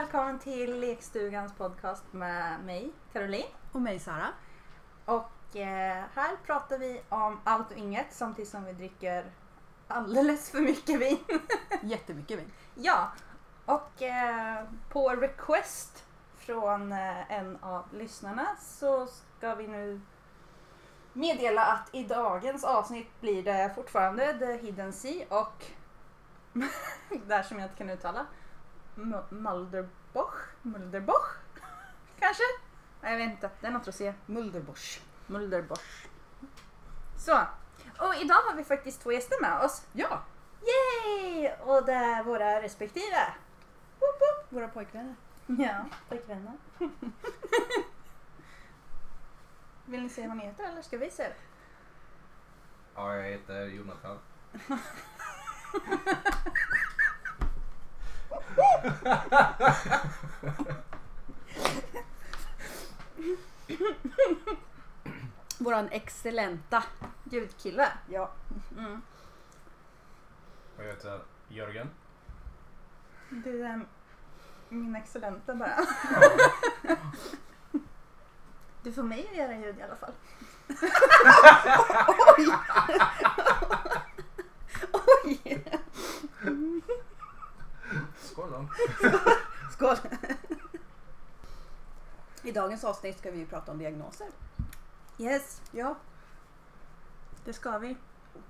välkommen till Lekstugans podcast med mig, Caroline. Och mig Sara. Och eh, här pratar vi om allt och inget samtidigt som vi dricker alldeles för mycket vin. Jättemycket vin. ja, och eh, på request från eh, en av lyssnarna så ska vi nu meddela att i dagens avsnitt blir det fortfarande The Hidden Sea och där som jag inte kan uttala M- Mulderboch? Mulderboch? Kanske? Nej, jag vet inte. Det är något rosé. Mulderbosch. Mulderbosch. Så. Och idag har vi faktiskt två gäster med oss. Ja, Yay! Och det är våra respektive. Woop woop. våra pojkvänner. Ja, pojkvänner. Vill ni säga vad ni heter eller ska vi det? Ja, jag heter Jonathan. Våran excellenta. Ljudkille. Ja. Mm. Jag heter Jörgen. Du är min excellenta bara. Du får mig att göra ljud i alla fall. Oj! Oj! Skål då. Skål! I dagens avsnitt ska vi ju prata om diagnoser. Yes, Ja. det ska vi.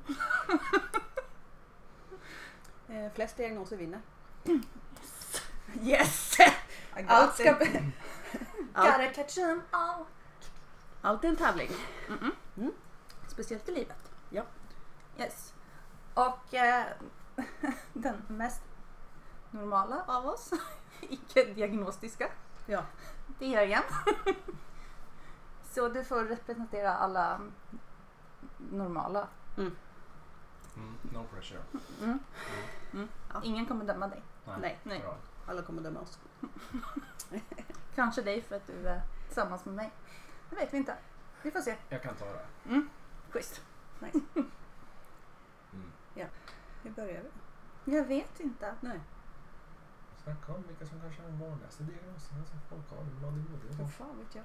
Eh, flest diagnoser vinner. Yes! Allt ska... Allt, Gotta catch them all. allt är en tävling. Mm-mm. Mm. Speciellt i livet. Ja. Yes. Och eh, den mest normala av oss, icke-diagnostiska, Ja. det är Jörgen. Så du får representera alla normala. Mm, no pressure. Mm. Mm. Ja. Ingen kommer döma dig. Nej. Nej. Bra. Alla kommer döma oss. Kanske dig för att du är tillsammans med mig. Det vet vi inte. Vi får se. Jag kan ta det. Schysst. Nice. Mm. Hur börjar vi? Jag vet inte. Nej. Snacka om vilka som kanske är de vanligaste diagnoserna som folk har. med ADHD och Vad så. fan vet jag?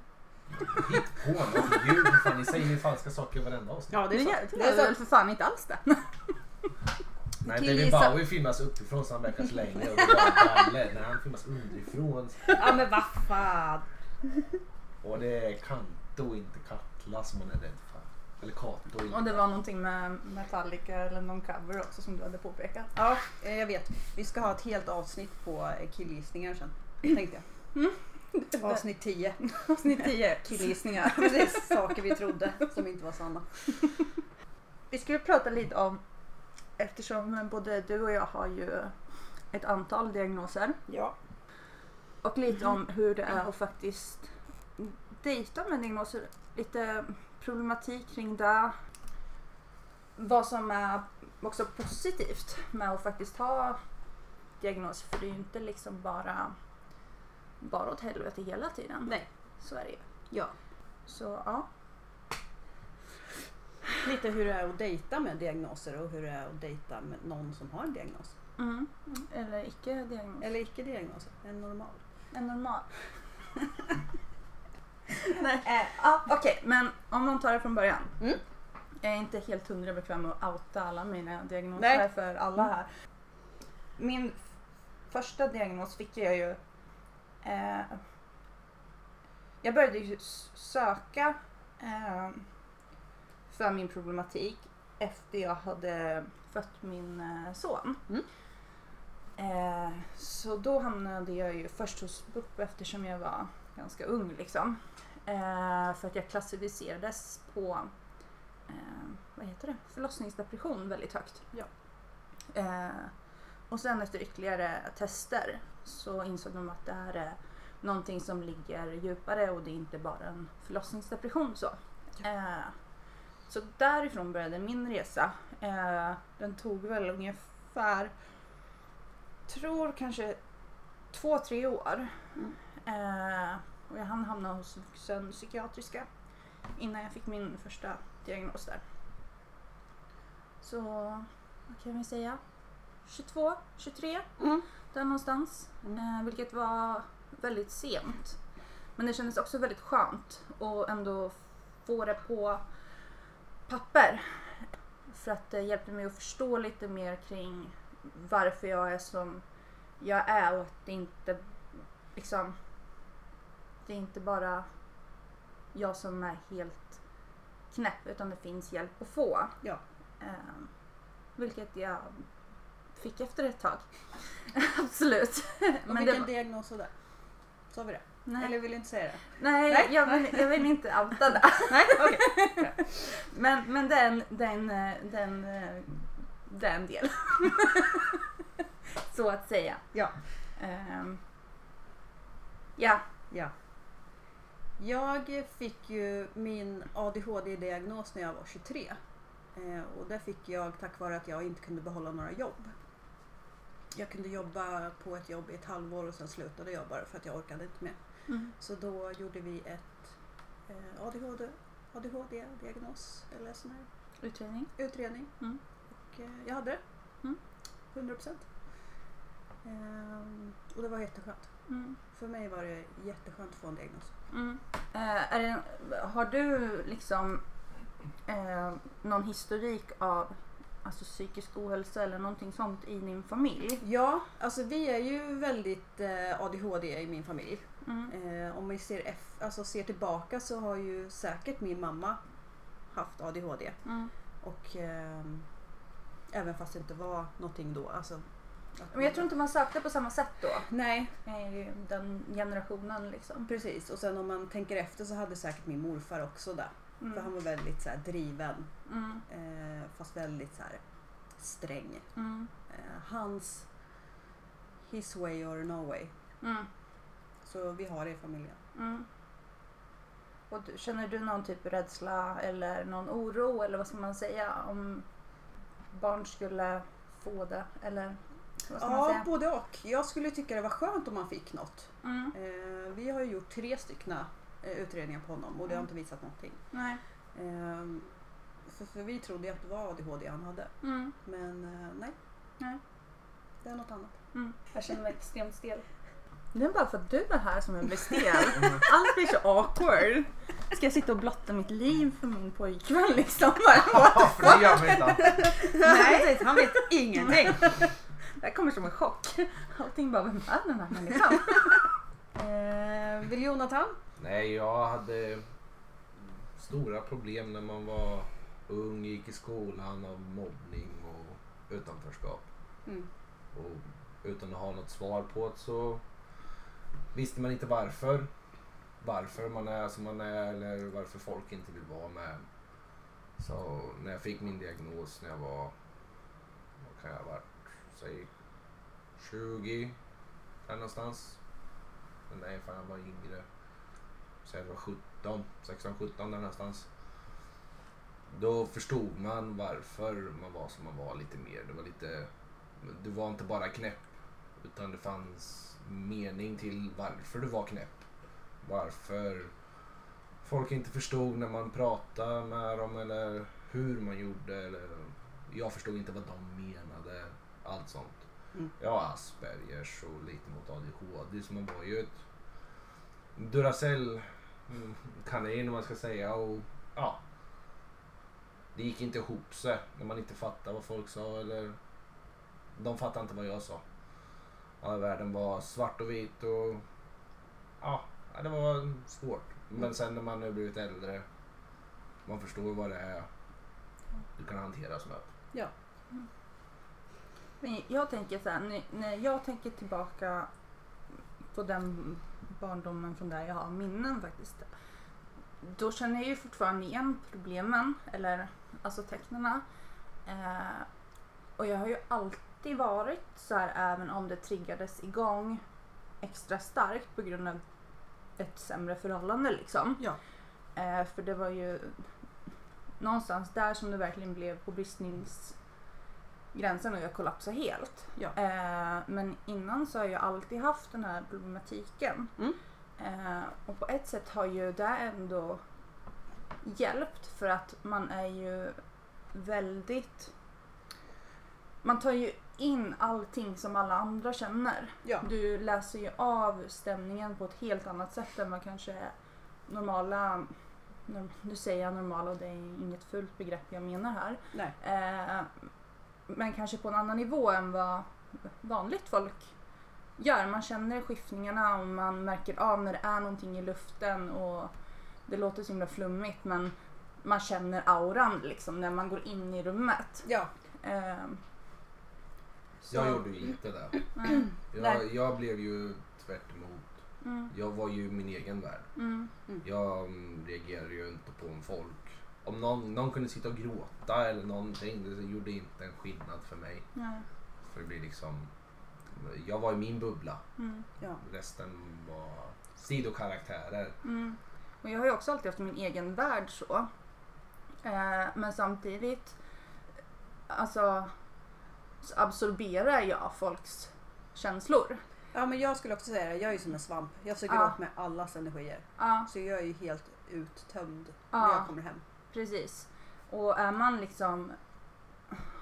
Hitt på något. För fan, ni säger ju falska saker i varenda avsnitt. Ja, det är Det Det är det väl för fan inte alls det. Nej, David gissa- Bowie filmas uppifrån så han verkar så länge och det är bara balle. När han filmas underifrån. Ja men vad fan. Och det är Kanto, inte Katla som man är rädd. Eller Kato. Och det var någonting med Metallica eller någon cover också som du hade påpekat. Ja, eh, jag vet. Vi ska ha ett helt avsnitt på eh, killgissningar sen. Tänkte jag. Avsnitt 10. Avsnitt 10, killgissningar. Precis, saker vi trodde som inte var sanna. Vi skulle prata lite om, eftersom både du och jag har ju ett antal diagnoser. Ja. Och lite om hur det är att faktiskt dejta med diagnoser. Lite problematik kring det. Vad som är också positivt med att faktiskt ha diagnoser. För det är ju inte liksom bara, bara åt helvete hela tiden. Nej. Så är det ju. Ja. Så ja. Lite hur det är att dejta med diagnoser och hur det är att dejta med någon som har en diagnos. Mm. Eller icke-diagnos. Eller icke diagnoser, en normal. En normal. Nej. Eh, ja, Okej, men om man tar det från början. Mm. Jag är inte helt hundra bekväm med att outa alla mina diagnoser Nej. för alla här. Min första diagnos fick jag ju... Eh, jag började ju söka eh, för min problematik efter jag hade fött min eh, son. Mm. Eh, så då hamnade jag ju först hos BUP eftersom jag var ganska ung liksom. Eh, för att jag klassificerades på eh, vad heter det? förlossningsdepression väldigt högt. Ja. Eh, och sen efter ytterligare tester så insåg de att det här är någonting som ligger djupare och det är inte bara en förlossningsdepression. Så, eh, så därifrån började min resa. Eh, den tog väl ungefär, tror kanske två, tre år. Mm. Eh, och jag hann hamna hos vuxenpsykiatriska innan jag fick min första diagnos där. Så vad kan vi säga? 22, 23 Mm. där någonstans. Mm. Eh, vilket var väldigt sent. Men det kändes också väldigt skönt att ändå få det på papper. För att det hjälpte mig att förstå lite mer kring varför jag är som jag är och att det inte liksom det är inte bara jag som är helt knäpp utan det finns hjälp att få. Ja. Eh, vilket jag fick efter ett tag. Absolut. Och det vilken var- diagnos var det? Sa vi det? nej, Eller vill du inte säga det? nej, Nej. Jag, vill, jag vill inte outa det. Nej, okej. Men, men den, den, den, den del. Så att säga. Ja. Ehm, ja. Ja. Jag fick ju min ADHD-diagnos när jag var 23. Eh, och det fick jag tack vare att jag inte kunde behålla några jobb. Jag kunde jobba på ett jobb i ett halvår och sen slutade jag bara för att jag orkade inte mer. Mm. Så då gjorde vi ett eh, ADHD, ADHD-diagnos eller sån här Utredning. utredning. Mm. Och eh, jag hade det. Mm. 100 procent. Ehm, och det var jätteskönt. Mm. För mig var det jätteskönt att få en diagnos. Mm. Eh, är det, har du liksom eh, någon historik av alltså, psykisk ohälsa eller någonting sånt i din familj? Ja, alltså vi är ju väldigt eh, ADHD i min familj. Mm. Eh, om vi ser, eff- alltså ser tillbaka så har ju säkert min mamma haft ADHD. Mm. Och ehm, även fast det inte var någonting då. Alltså, Men jag tror inte man sökte på samma sätt då. Nej, Den generationen liksom. precis. Och sen om man tänker efter så hade säkert min morfar också det. För han Mm. var väldigt så här, driven. Mm. Eh, fast väldigt så här, sträng. Mm. Eh, hans his way or no way. Mm. Så vi har det i familjen. Mm. Och du, känner du någon typ av rädsla eller någon oro eller vad ska man säga om barn skulle få det eller vad ska man Ja, säga? både och. Jag skulle tycka det var skönt om man fick något. Mm. Eh, vi har ju gjort tre stycken eh, utredningar på honom och det har inte visat någonting. Nej. Eh, för, för vi trodde ju att det var ADHD han hade. Mm. Men eh, nej. Nej. Det är något annat. Mm. Jag känner mig extremt stel. Det är bara för att du är här som jag blir stel. Allt blir så awkward. Ska jag sitta och blotta mitt liv för min pojkvän liksom? Ja, för det gör vi inte. Nej. Han vet ingenting. Det här kommer som en chock. Allting bara, vem är den här människan? Eh, vill Jonathan? Nej, jag hade stora problem när man var ung, gick i skolan av mobbning och utanförskap. Mm. Och utan att ha något svar på det så visste man inte varför. Varför man är som man är eller varför folk inte vill vara med. Så när jag fick min diagnos när jag var, vad kan jag ha varit, säg 20 där någonstans. Nej, fan jag var yngre. Säg att jag var 17, 16, 17 där någonstans. Då förstod man varför man var som man var lite mer. Det var lite, du var inte bara knäpp. Utan det fanns mening till varför du var knäpp. Varför folk inte förstod när man pratade med dem eller hur man gjorde. Eller, jag förstod inte vad de menade. Allt sånt. Mm. Har Aspergers och lite mot ADHD så man var ju ett Duracell mm, om man ska säga. Och, ja, det gick inte ihop sig när man inte fattade vad folk sa eller de fattade inte vad jag sa. Ja, världen var svart och vit och ja, det var svårt. Men sen när man har blivit äldre, man förstår vad det är du kan hantera upp. Ja. Men jag tänker så här, när- jag tänker tillbaka på den barndomen från där jag har minnen faktiskt. Då känner jag ju fortfarande igen problemen, eller alltså tecknena. Eh, och jag har ju alltid varit så här även om det triggades igång extra starkt på grund av ett sämre förhållande liksom. Ja. Eh, för det var ju någonstans där som det verkligen blev på bristningsgränsen och jag kollapsade helt. Ja. Eh, men innan så har jag alltid haft den här problematiken. Mm. Eh, och på ett sätt har ju det ändå hjälpt för att man är ju väldigt man tar ju in allting som alla andra känner. Ja. Du läser ju av stämningen på ett helt annat sätt än vad kanske normala norm- nu säger jag normala och det är inget fullt begrepp jag menar här. Nej. Eh, men kanske på en annan nivå än vad vanligt folk gör. Man känner skiftningarna och man märker av när det är någonting i luften och det låter så himla flummigt men man känner auran liksom när man går in i rummet. Ja. Eh, så- Jag gjorde ju inte det. Mm, Jag, jag blev ju tvärt emot. mm, Jag var ju min egen värld. mm, Jag mm, reagerade ju inte på om folk... Om någon, någon kunde sitta och gråta eller någonting, det gjorde inte en skillnad för mig. nej, För det blir liksom... Jag var i min bubbla. mm, Ja. Resten var sidokaraktärer. mm. Och jag har ju också alltid haft min egen värld så. Eh, men samtidigt alltså så absorberar jag folks känslor. ja, men jag skulle också säga det. Jag är ju som en svamp. Jag suger Ja. åt mig allas energier. Ja, Så jag är ju helt uttömd Ja. när jag kommer hem. Precis. Och är man liksom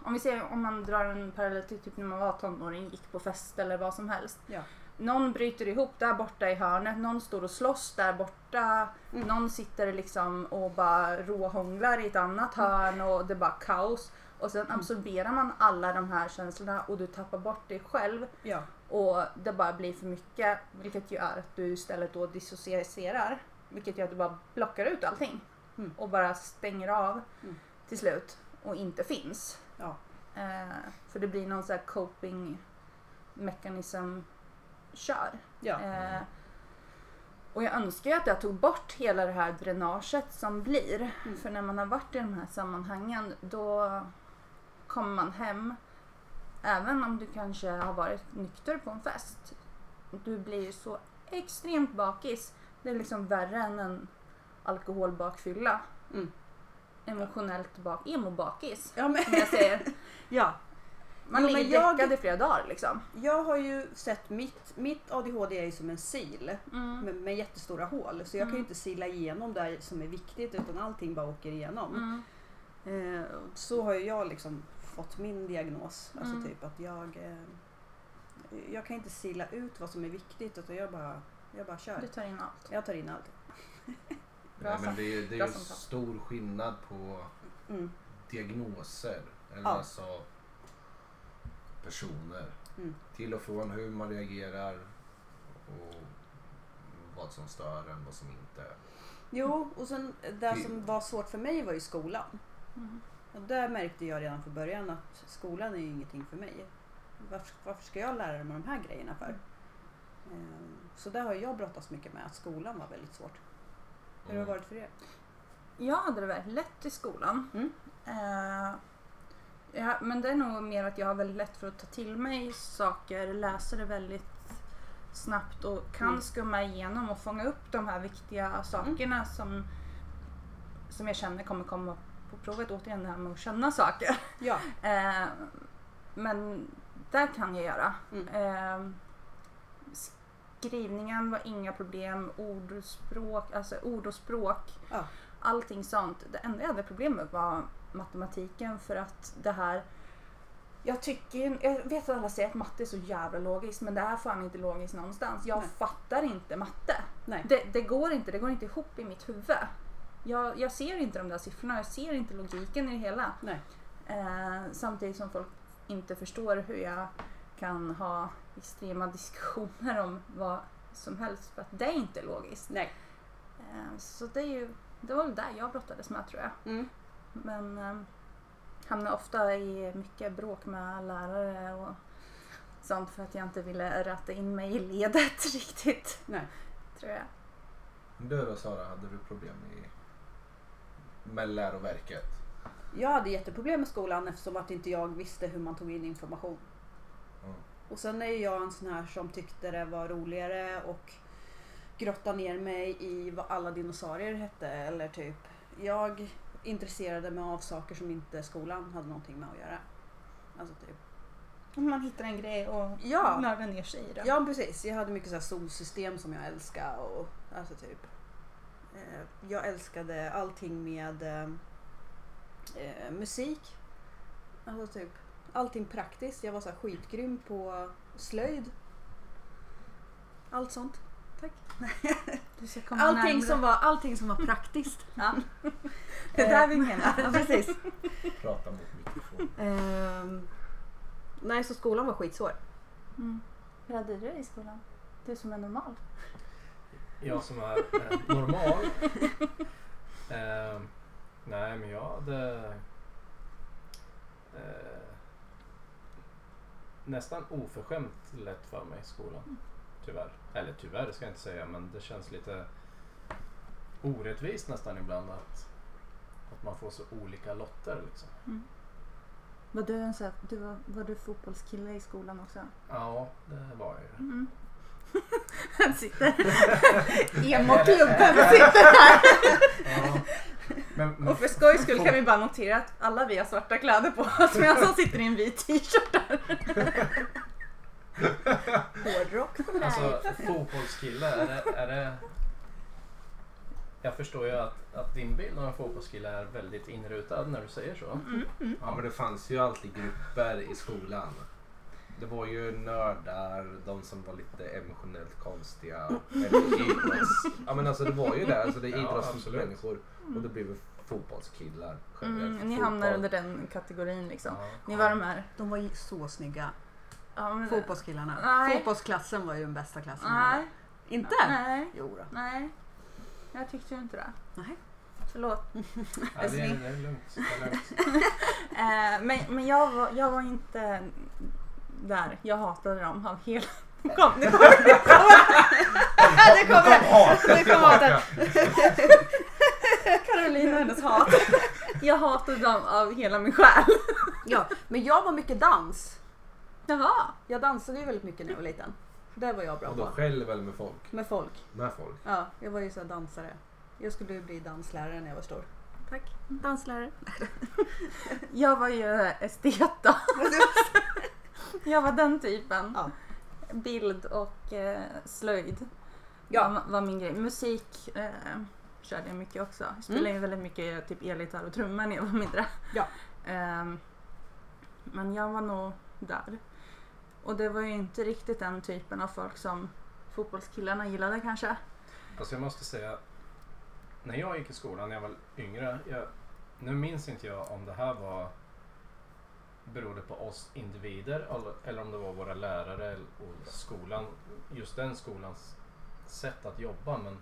om vi ser om man drar en parallell till typ när man var tonåring, gick på fest eller vad som helst. Ja. Någon bryter ihop där borta i hörnet, någon står och slåss där borta, Mm. någon sitter liksom och bara råhånglar i ett annat hörn och det är bara kaos. Och sen Mm. absorberar man alla de här känslorna och du tappar bort dig själv Ja. och det bara blir för mycket vilket gör att du istället då dissocierar vilket gör att du bara blockar ut allting Mm. och bara stänger av Mm. till slut och inte finns. Ja. Eh, för det blir någon sån här coping mekanism kör. Ja. Eh, och jag önskar ju att jag tog bort hela det här dränaget som blir. Mm. För när man har varit i de här sammanhangen då kommer man hem även om du kanske har varit nykter på en fest. Du blir så extremt bakis. Det är liksom värre än en alkoholbakfylla. Mm. Emotionellt bak, emo-bakis Ja, men, som jag säger. ja. Man Jo, ligger jag- däckad i flera dagar liksom. Jag har ju sett mitt, mitt ADHD är ju som en sil Mm. med, med jättestora hål. Så jag kan ju inte sila igenom det som är viktigt utan allting bara åker igenom. Mm. Eh, så har ju jag liksom fått min diagnos. Alltså Mm. typ att jag eh, jag kan inte sila ut vad som är viktigt utan jag bara, jag bara kör. Du tar in allt. Jag tar in allt. Nej, men sam- det, är- det är ju stor skillnad på Mm. diagnoser. Eller Ja. alltså personer. Mm. Till och från hur man reagerar och vad som stör en, vad som inte. Jo, och sen det som var svårt för mig var ju skolan. Mm. Och där märkte jag redan från början att skolan är ju ingenting för mig. Varför, varför ska jag lära mig de här grejerna för? Ehm, Så där har jag brottats mycket med att skolan var väldigt svårt. Hur har det Mm. varit för er? Jag hade det väldigt lätt i skolan. Mm. Eh, ja, men det är nog mer att jag har väldigt lätt för att ta till mig saker, läsa det väldigt snabbt och kan Mm. skumma igenom och fånga upp de här viktiga sakerna som, som jag känner kommer komma på provet. Återigen det här med att känna saker. Ja. Eh, men där kan jag göra. Mm. Eh, skrivningen var inga problem, ord och språk, alltså ord och språk, Ja. allting sånt. Det enda jag hade problem med var matematiken för att det här jag tycker, jag vet att alla säger att matte är så jävla logiskt men det är fan inte logiskt någonstans. Jag Nej. fattar inte matte. Det, det går inte, det går inte ihop i mitt huvud. Jag, jag ser inte de där siffrorna, jag ser inte logiken i det hela. Eh, samtidigt som folk inte förstår hur jag kan ha extrema diskussioner om vad som helst för att det är inte logiskt. Nej. Eh, så det, är ju, det var väl där jag brottades med tror jag. Mm. Men eh, hamnade ofta i mycket bråk med lärare och sånt för att jag inte ville rätta in mig i ledet riktigt. Nej. Tror jag. Du då Sara, hade du problem i, med läroverket? Jag hade jätteproblem med skolan eftersom att inte jag visste hur man tog in information. Och sen är jag en sån här som tyckte det var roligare och grotta ner mig i vad alla dinosaurier hette. Eller typ, jag intresserade mig av saker som inte skolan hade någonting med att göra. Alltså typ. Man hittar en grej och Ja. nördar ner sig i det. Ja precis, jag hade mycket så här solsystem som jag älskade och alltså typ. Eh, jag älskade allting med eh, eh, musik. Alltså typ allting praktiskt. Jag var så här skitgrym på slöjd. Allt sånt. Tack. Du ska komma Allting närmare. som, var, allting som var praktiskt. Ja. Det är där vi menar. Ja, precis. Prata mot mikrofon. Ehm, nej, så skolan var skitsvår. Mm. Hur hade du det i skolan? Du som är normal. Jag som är eh, normal. Eh, nej men jag hade eh, nästan oförskämt lätt för mig i skolan. Tyvärr. Eller tyvärr ska jag inte säga men det känns lite orättvist nästan ibland att, att man får så olika lotter liksom. Var du en här, du var, var du fotbollskille i skolan också? Ja, det var jag ju. Mm. Han sitter. Emo-klubben sitter här. Ja. Men, men Och för skojs skull kan vi bara notera att alla vi har svarta kläder på oss medan han sitter i en vit t-shirt där. Hårdrock för mig. Alltså fotbollskille, är det, är det... Jag förstår ju att, att din bild av en fotbollskille är väldigt inrutad när du säger så. Ja men det fanns ju alltid grupper i skolan. Det var ju nördar, de som var lite emotionellt konstiga. Eller idrotts... Ja men alltså det var ju det. Alltså det är Ja, idrottsmänniskor. Och det blev fotbollskillar. Mm, ni hamnar under den kategorin liksom. Ja. Ni var de här... De var ju så snygga. Ja, men, Fotbollskillarna. Nej. Fotbollsklassen var ju den bästa klassen. Nej. Inte? Nej. Jo då. Nej. Jag tyckte ju inte det. Nej. Förlåt. Ja, det, är, det är lugnt. Det är lugnt. Eh, men men jag, var, jag var inte där. Jag hatade dem av hela... Kom, nu kommer det! det kommer Nu kom hatet. Carolina och hennes hat. Jag hatade dem av hela min själ. Ja, men jag var mycket dans. Jaha. Jag dansade ju väldigt mycket när jag var liten. Det var jag bra Och då på. själv eller med folk? Med folk. Med folk. Ja, jag var ju så här dansare. Jag skulle ju bli danslärare när jag var stor. Tack. Danslärare. Jag var ju estet då. Jag var den typen. Ja. Bild och eh, slöjd Ja. var, var min grej. Musik eh, körde jag mycket också. Jag spelade ju väldigt mycket typ elgitarr och trummor när jag var mindre. Ja. Ehm, men jag var nog där. Och det var ju inte riktigt den typen av folk som fotbollskillarna gillade kanske. Alltså jag måste säga, när jag gick i skolan när jag var yngre, jag, nu minns inte jag om det här var berodde på oss individer eller, om det var våra lärare och skolan, just den skolans sätt att jobba. Men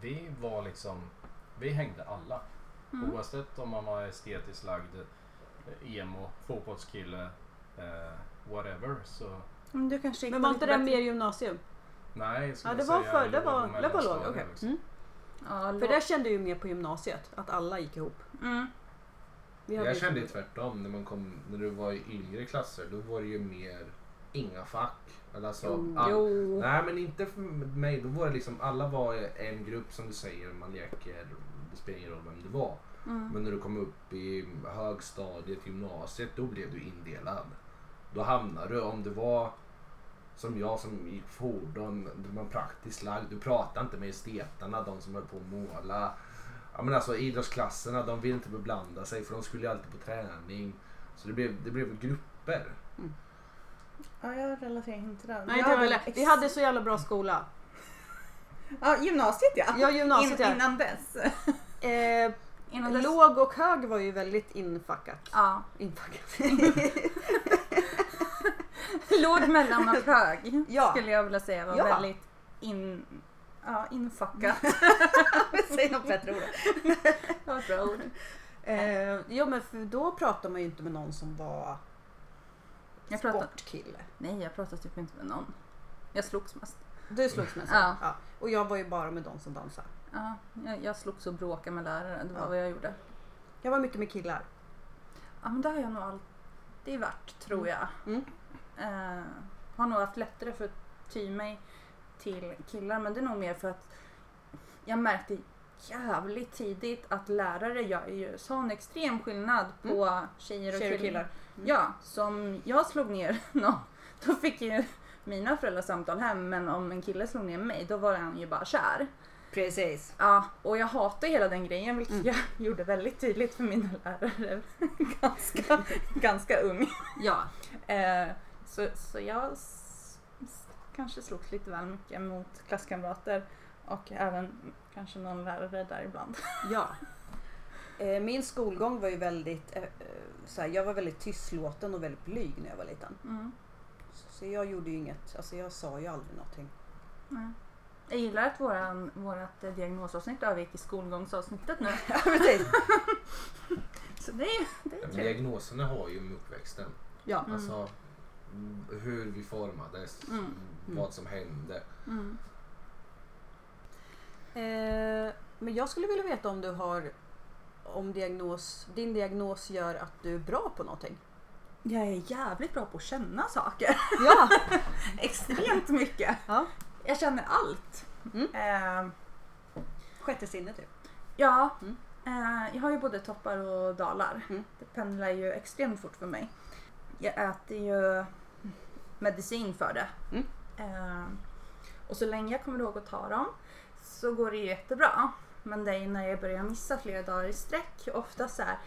vi var liksom, vi hängde alla. Mm. Oavsett om man var estetiskt lagd, eh, emo, fotbollskille, eh, whatever. Så Men du kanske Men var inte det mer gymnasium? nej, Ja, jag det var för, det var, det var låg. Okej. liksom. Mm. Ja, För det kände ju mer på gymnasiet, att alla gick ihop. mm. Jag kände tvärtom när man kom, när du var i yngre klasser. Då var det ju mer inga fack. Eller Alltså, Jo. all-. Nej men inte för mig. Då var det liksom, alla var en grupp som du säger, man leker. Det spelar ingen roll vem du var. Mm. Men när du kom upp i högstadiet, gymnasiet, då blev du indelad. Då hamnade du, om du var som jag som gick fordon, du var praktiskt lagd. Du pratade inte med esteterna, de som höll på att måla. Ja, men alltså idrottsklasserna, de vill inte beblanda sig för de skulle ju alltid på träning. Så det blev, det blev grupper. Ja, jag relaterar inte till den. Nej, inte jag Vi hade så jävla bra skola. Ja, gymnasiet ja. Ja, gymnasiet In, ja. Innan dess. Eh, Innan dess. låg och hög var ju väldigt infackat. Ja. Infackat. Låg, mellan och hög Ja. skulle jag vilja säga var Ja. väldigt in, ja, infackat. Säg något bättre ord. Bra ord. Eh, jo men för då pratade man ju inte med någon som var Jag pratade, sportkille. nej, jag pratade typ inte med någon. Jag slogs mest. Du slogs med så. Ja. Ja. Och jag var ju bara med de som dansade. Ja, jag, jag slogs och bråkade med läraren. Det var Ja. vad jag gjorde. Jag var mycket med killar. Ja, men det har jag nog alltid varit, tror jag. Mm. Eh, har nog haft lättare för att ty mig till killar, men det är nog mer för att jag märkte jävligt tidigt att lärare gör ju sån extrem skillnad på tjejer och Mm. Tjejer och killar. killar. Mm. Ja, som jag slog ner någon, då fick ju mina föräldrar samtal hem, men om en kille slog ner mig, då var han ju bara kär. Precis. Ja, och jag hatar hela den grejen vilket Mm. jag gjorde väldigt tydligt för mina lärare ganska, ganska ung. Ja. Eh, så, så jag kanske slogs lite väl mycket mot klasskamrater och även kanske någon lärare där ibland. Ja. Eh, Min skolgång var ju väldigt, eh, eh, så här, jag var väldigt tystlåten och väldigt blyg när jag var liten. Mm. Så jag gjorde ju inget, alltså jag sa ju aldrig någonting. Nej. Jag gillar att våran, vårat diagnosavsnitt övergick i skolgångsavsnittet nu. Ja, precis. Så det är, det är trevligt. diagnoserna har ju med uppväxten. Ja. Mm. Alltså mm, hur vi formades, Mm. vad som hände. Mm. Eh, men jag skulle vilja veta om du har, om diagnos, din diagnos gör att du är bra på någonting? Jag är jävligt bra på att känna saker. Ja. Extremt mycket. ja. Jag känner allt. Mm. Eh, Sjätte sinne typ. ja, Mm. eh, jag har ju både toppar och dalar. Mm. Det pendlar ju extremt fort för mig. Jag äter ju medicin för det. Mm. Eh, och så länge jag kommer ihåg att ta dem så går det ju jättebra. Men det är när jag börjar missa flera dagar i sträck. Ofta så här,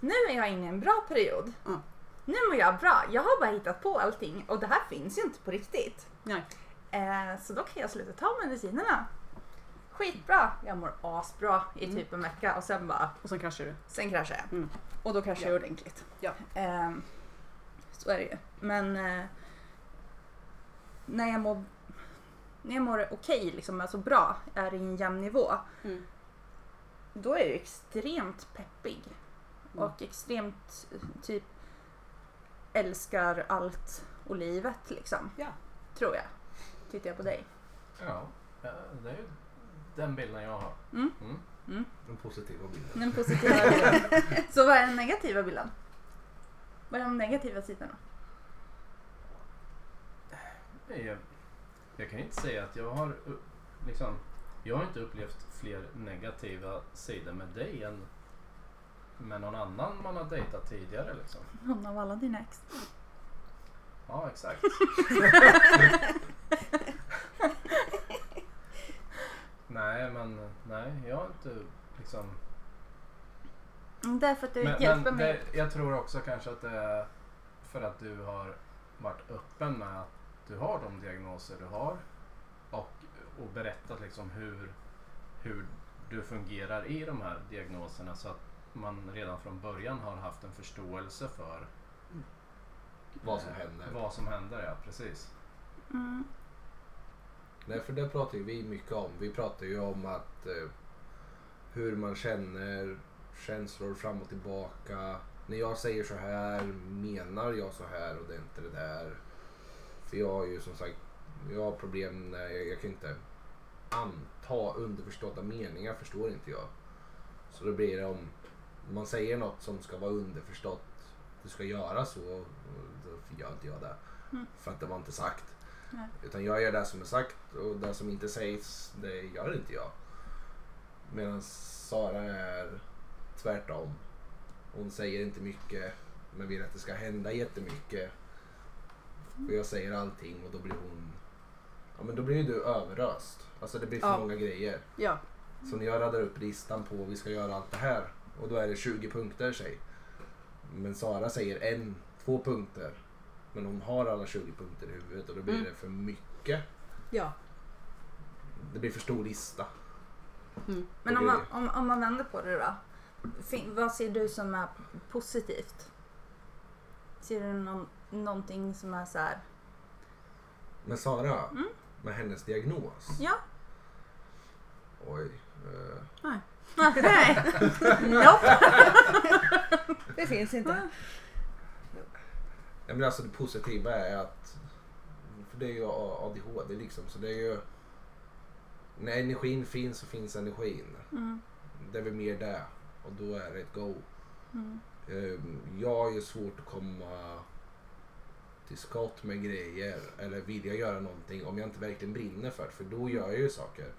nu är jag inne i en bra period. Mm. Nu mår jag bra. Jag har bara hittat på allting och det här finns ju inte på riktigt. Nej. Eh, så då kan jag sluta ta medicinerna. Skitbra! Jag mår asbra i Mm. typ en vecka och sen bara, Och sen kraschar du. sen kraschar jag. Mm. Och då kraschar Ja. jag ordentligt. Ja. Eh, så är det ju. Men eh, när jag mår, när jag mår okej, liksom, alltså bra, är i en jämn nivå, Mm. då är jag extremt peppig. Mm. Och extremt typ älskar allt och livet liksom. Ja. Tror jag. Tittar jag på dig. Ja, det är ju den bilden jag har. Mm. Mm. Den positiva bilden. Den positiva bilden. Så vad är den negativa bilden? Vad är de negativa sidorna? Jag, jag kan inte säga att jag har liksom, jag har inte upplevt fler negativa sidor med dig än med någon annan man har dejtat tidigare. Liksom. Någon av alla dina ex. Ja, exakt. nej, men nej, jag har inte liksom... Mm, Därför att du Men, hjälper men mig. det, jag tror också kanske att det är för att du har varit öppen med att du har de diagnoser du har och, och berättat liksom hur, hur du fungerar i de här diagnoserna så att man redan från början har haft en förståelse för Vad som händer. Vad som händer, ja precis. Mm. Nej, för det pratar ju vi mycket om. Vi pratar ju om att eh, hur man känner, känslor fram och tillbaka. När jag säger så här menar jag så här och det är inte det där. För jag har ju som sagt, jag har problem när jag, jag kan inte anta underförstådda meningar förstår inte jag. Så då blir det om man säger något som ska vara underförstått, du ska göra så, då gör inte jag det. Mm. För att det var inte sagt. Nej. Utan jag gör det som är sagt och det som inte sägs, det gör inte jag. Medan Sara är tvärtom. Hon säger inte mycket men vill att det ska hända jättemycket. Och jag säger allting och då blir hon... Ja men då blir du överöst. Alltså det blir för Ja. många grejer. Ja. Så när jag radar upp listan på vi ska göra allt det här och då är det 20 punkter säg. Men Sara säger en, två punkter. Men hon har alla 20 punkter i huvudet och då blir Mm. det för mycket. Ja. Det blir för stor lista. Mm. Men om man, om, om man vänder på det då. Vad ser du som är positivt? Ser du någon, någonting som är så här? Men Sara, Mm. med hennes diagnos. Ja. Oj. eh, Nej. nope. Det finns inte. Ja, men alltså det positiva är att, för det är ju ADHD liksom, så det är ju, när energin finns så finns energin. Mm. Det är väl mer det och då är det ett go. Mm. Eh, Jag ju svårt att komma till skott med grejer eller vilja göra någonting om jag inte verkligen brinner för det, för då gör jag ju saker.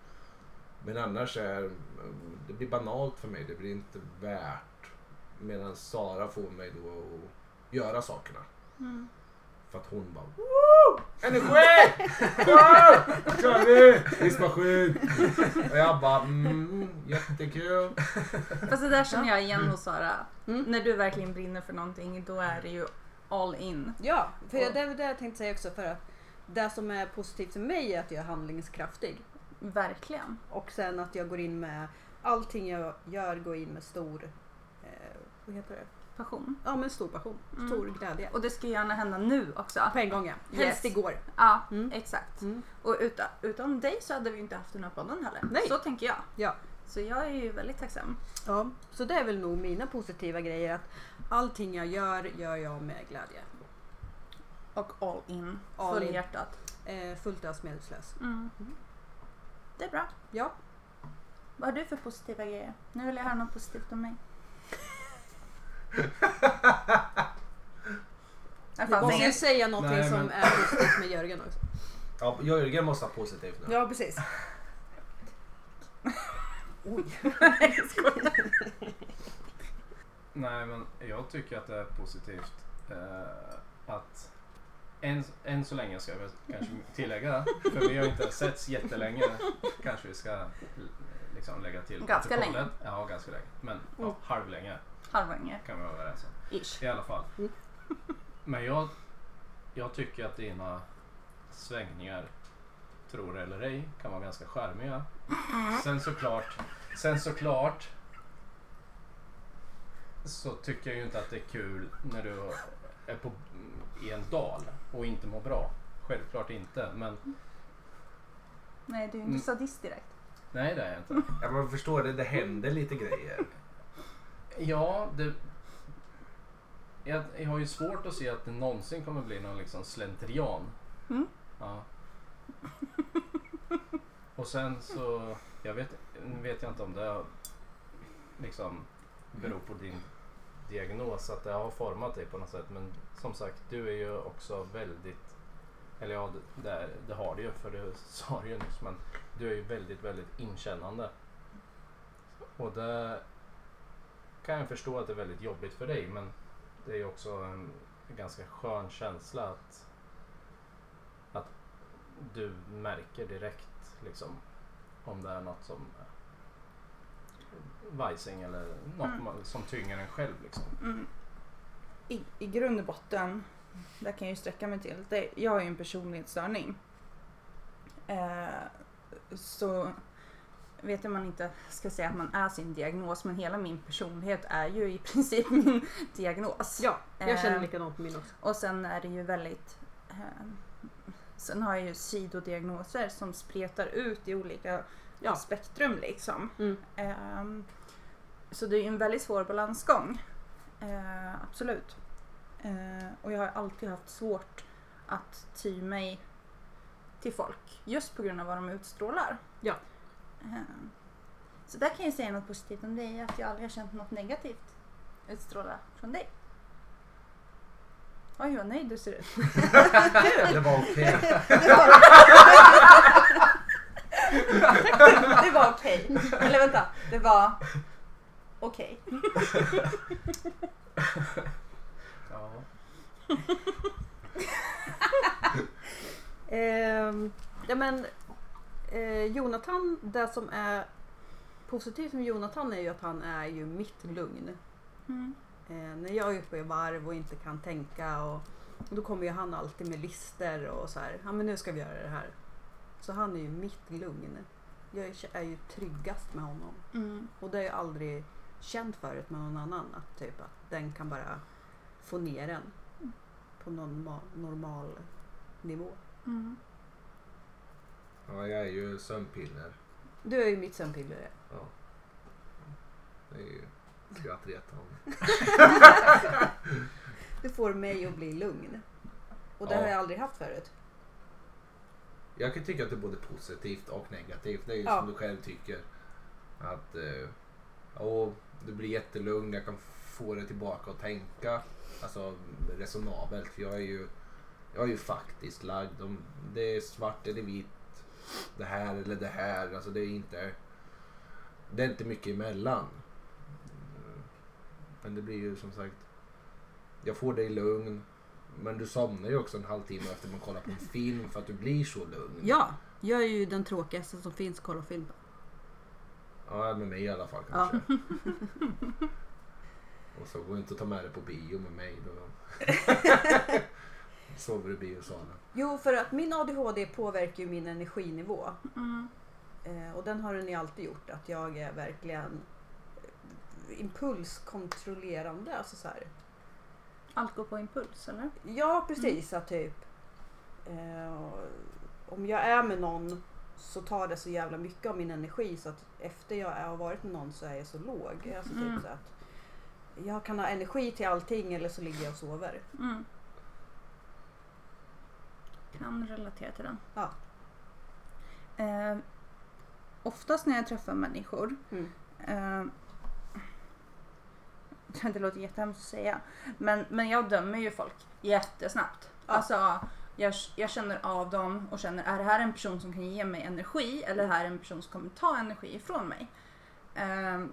Men annars är det blir banalt för mig, det blir inte värt. Medan Sara får mig då att göra sakerna. Mm. För att hon bara Woo! Energi! Nu kör vi! Diskmaskin! Och jag bara mm, jättekul. Fast det där känner jag igen hos Sara. Mm. När du verkligen brinner för någonting då är det ju all in. Ja, för Och- det är det jag tänkte säga också för att det som är positivt för mig är att jag är handlingskraftig. Verkligen. Och sen att jag går in med allting jag gör går in med stor eh, vad heter det? Passion. Ja men stor passion, Mm. stor glädje. Och det ska gärna hända nu också. På en gång ja. Yes. Helst igår. Ja, Mm. exakt. Mm. Och utan, utan dig så hade vi inte haft den här podden heller. Nej. Så tänker jag. Ja. Så jag är ju väldigt tacksam. ja. Så det är väl nog mina positiva grejer att allting jag gör, gör jag med glädje. Och all in. All Full in. hjärtat. Eh, fullt ös medvetslös. Mm. Mm. Det är bra. Ja. Vad har du för positiva grejer? Nu vill jag höra något positivt om mig. Fanns måste ju säga någonting Nej, som men- är positivt med Jörgen också. Ja, Jörgen måste ha positivt nu. Ja precis. Oj. Nej, men jag tycker att det är positivt eh, att än, än så länge ska jag kanske tillägga, för vi har inte setts jättelänge, kanske vi ska liksom lägga till Ganska länge. Ja, ganska länge. Men ja, Mm. halvlänge Halvlänge. kan vi vara överens om. Ish. I alla fall. Mm. Men jag, jag tycker att dina svängningar, tror det eller ej, kan vara ganska charmiga. Sen såklart, sen såklart så tycker jag ju inte att det är kul när du är på, i en dal och inte mår bra. Självklart inte. Men Nej, du är ju inte Mm. sadist direkt. Nej, det är jag inte. Ja, man förstår det, det händer lite grejer. Ja, det... Jag, jag har ju svårt att se att det någonsin kommer bli någon liksom slentrian. Mm. Ja. Och sen så, jag vet, nu vet jag inte om det liksom beror på din diagnos, att det har format dig på något sätt. Men som sagt, du är ju också väldigt, eller ja, det, det, det har du ju, för det sa du ju nyss, men du är ju väldigt, väldigt inkännande. Och det kan jag förstå att det är väldigt jobbigt för dig, men det är ju också en ganska skön känsla att, att du märker direkt liksom om det är något som vajsing eller något Mm. som tynger en själv. Liksom. Mm. I, I grund och botten, där kan jag ju sträcka mig till. Det, jag har ju en personlighetsstörning. Eh, så vet jag man inte ska säga att man är sin diagnos, men hela min personlighet är ju i princip min diagnos. Ja, jag känner Eh, likadant på min också. Och sen är det ju väldigt... Eh, sen har jag ju sidodiagnoser som spretar ut i olika Ja. spektrum liksom. Mm. Ehm, så det är ju en väldigt svår balansgång. Eh, absolut. Eh, och jag har alltid haft svårt att ty mig till folk. Just på grund av vad de utstrålar. Ja. Ehm, så där kan jag säga något positivt om dig. Att jag aldrig har känt något negativt utstråla från dig. Oj vad nöjd du ser ut. Det var okej. Det var okej. Eller vänta, det var okej. Ja. Ehm, ja men eh, Jonathan, det som är positivt med Jonathan är ju att han är ju mitt lugn. Mm. Eh, när jag är uppe i varv och inte kan tänka och, då kommer ju han alltid med lister och så här. Ja men nu ska vi göra det här. Så han är ju mitt lugn. Jag är- är ju tryggast med honom. Mm. Och det har jag aldrig känt förut med någon annan. Att, typ, att den kan bara få ner en på någon ma- normal nivå. Mm. Ja, jag är ju sömnpiller. Du är ju mitt sömnpiller. Ja. Det är ju skrattretande. Du får mig att bli lugn. Och det Ja. har jag aldrig haft förut. Jag kan tycka att det är både positivt och negativt. Det är ju Ja. som du själv tycker. Att eh, åh, du blir jättelugn, jag kan få dig tillbaka och tänka. Alltså resonabelt. För jag är ju, jag är ju faktiskt lagd. Om det är svart eller vitt. Det här eller det här. Alltså det är inte, det är inte mycket emellan. Men det blir ju som sagt. Jag får dig lugn. Men du somnar ju också en halvtimme efter man kollar på en film för att du blir så lugn. Ja, jag är ju den tråkigaste som finns kolla film. Ja, med mig i alla fall kanske. Och så går inte att ta med dig på bio med mig. Då sover du i biosalen. Jo, för att min ADHD påverkar ju min energinivå. Mm. Eh, och den har den ju alltid gjort. Att jag är verkligen eh, impulskontrollerande. Alltså så här. Allt går på impuls eller? Ja, precis. Att typ eh, om jag är med någon så tar det så jävla mycket av min energi så att efter jag har varit med någon så är jag så låg. Alltså typ Mm. så att jag kan ha energi till allting eller så ligger jag och sover. Mm. Kan relatera till den. Ja. Eh, oftast när jag träffar människor Mm. Eh, det låter jättehemskt att säga. Men, men jag dömer ju folk jättesnabbt. Ja. Alltså, jag, jag känner av dem och känner, är det här en person som kan ge mig energi eller är det här en person som kommer ta energi ifrån mig? Eh,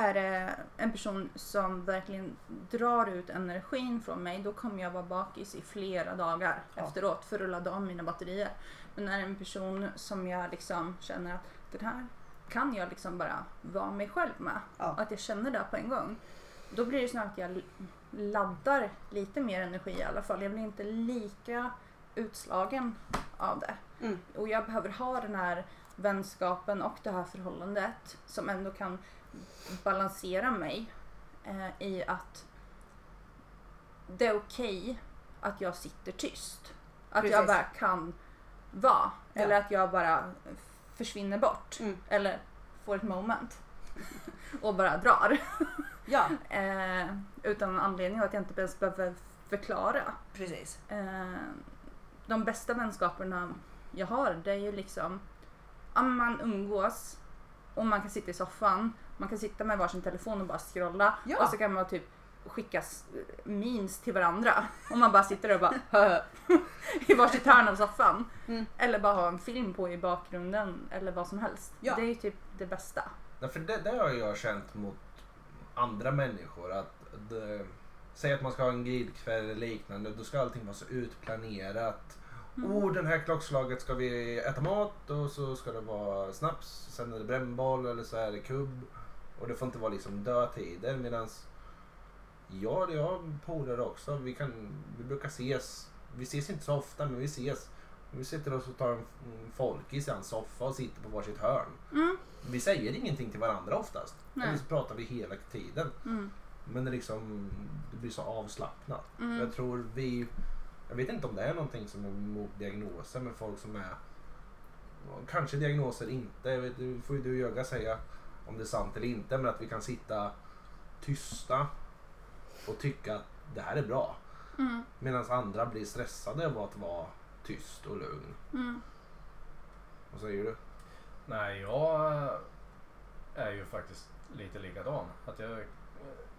är det en person som verkligen drar ut energin från mig då kommer jag vara bakis i flera dagar Ja. efteråt för att ladda om mina batterier. Men är det en person som jag liksom känner att den här kan jag liksom bara vara mig själv med. Ja. Att jag känner det på en gång. Då blir det snarare att jag laddar lite mer energi i alla fall. Jag blir inte lika utslagen av det. Mm. Och jag behöver ha den här vänskapen och det här förhållandet som ändå kan balansera mig eh, i att det är okej att jag sitter tyst. Att jag Precis. bara kan vara. Ja. Eller att jag bara försvinner bort. Mm. Eller får ett moment. och bara drar. Ja, Eh, utan anledning och att jag inte ens behöver förklara. precis. Eh, de bästa vänskaperna jag har det är ju liksom men man umgås och man kan sitta i soffan, man kan sitta med varsin telefon och bara scrolla Ja. och så kan man typ skicka memes till varandra och man bara sitter där och bara "Hö", i varsitt hörn av soffan. Mm. Eller bara ha en film på i bakgrunden eller vad som helst. Ja. Det är ju typ det bästa. Ja, för det, det har jag känt mot andra människor. Att det, säg att man ska ha en grillkväll eller liknande. Då ska allting vara så utplanerat. Mm. Oh, den här klockslaget ska vi äta mat och så ska det vara snaps. Sen är det brännboll eller så är det kubb. Och det får inte vara liksom dödtider. Medans ja, det har polare också. Vi, kan, vi brukar ses. Vi ses inte så ofta men vi ses. Vi sitter och tar en folkis i en soffa och sitter på varsitt hörn. Mm. Vi säger ingenting till varandra oftast. Nej. Eller så pratar vi hela tiden. Mm. Men det, liksom, det blir så avslappnat. Mm. Jag tror vi... Jag vet inte om det är någonting som är mot diagnoser med folk som är... Kanske diagnoser inte. Jag vet, det får ju du och Jöga säga om det är sant eller inte. Men att vi kan sitta tysta och tycka att det här är bra. Mm. Medan andra blir stressade av att vara tyst och lugn. Mm. Vad säger du? Nej, jag är ju faktiskt lite likadan. Att jag,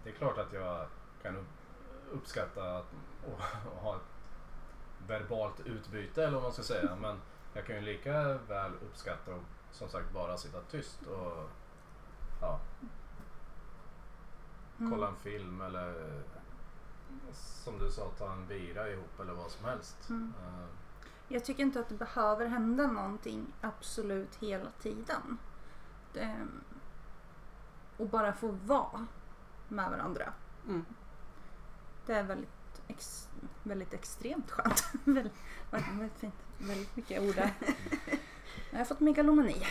det är klart att jag kan upp- uppskatta att och, och ha ett verbalt utbyte eller vad man ska säga. Men jag kan ju lika väl uppskatta att som sagt bara sitta tyst och ja, Mm. kolla en film eller som du sa ta en bira ihop eller vad som helst. Mm. Eh, Jag tycker inte att det behöver hända någonting absolut hela tiden. Det, och bara få vara med varandra. Mm. Det är väldigt, ex, väldigt extremt skönt. väldigt, väldigt fint. Väldigt mycket ord där. Jag har fått megalomani.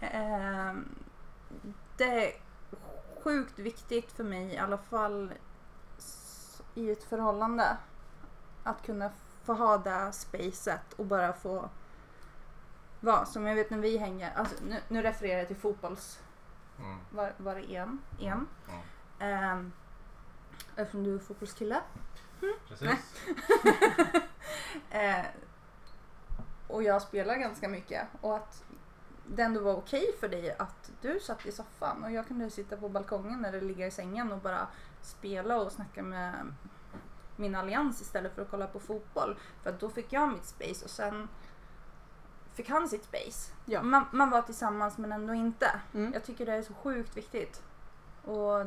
Ehm, det är sjukt viktigt för mig i alla fall i ett förhållande att kunna få ha det spacet och bara få vara. Som jag vet när vi hänger, alltså, nu, nu refererar jag till fotbolls... mm, Var, var det en? en. ja, Ehm, eftersom du är fotbollskille. precis. Eh, och jag spelar ganska mycket. Och att det ändå var okej för dig att du satt i soffan och jag kunde sitta på balkongen eller ligga i sängen och bara spela och snacka med min allians istället för att kolla på fotboll. För då fick jag mitt space och sen fick han sitt space. Ja. Man, man var tillsammans men ändå inte. Mm. Jag tycker det är så sjukt viktigt. Och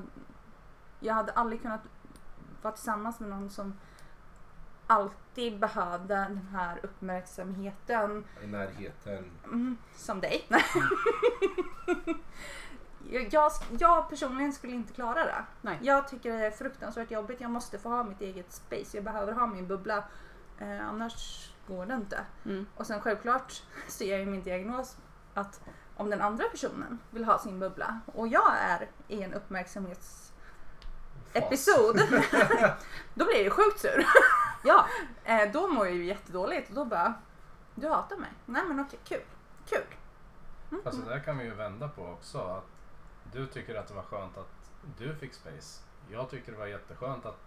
jag hade aldrig kunnat vara tillsammans med någon som alltid behövde den här uppmärksamheten I närheten. Mm, som dig. jag, jag, jag personligen skulle inte klara det. Nej. Jag tycker det är fruktansvärt jobbigt. Jag måste få ha mitt eget space. Jag behöver ha min bubbla. Eh, annars går det inte. Mm. Och sen självklart ser jag i min diagnos att om den andra personen vill ha sin bubbla och jag är i en uppmärksamhetsepisod då blir jag ju sjukt sur. ja, eh, då mår jag ju jättedåligt och då bara du hatar mig. Nej men okej, kul. Kul. Mm. Fast det där kan vi ju vända på också. Att du tycker att det var skönt att du fick space. Jag tycker det var jätteskönt att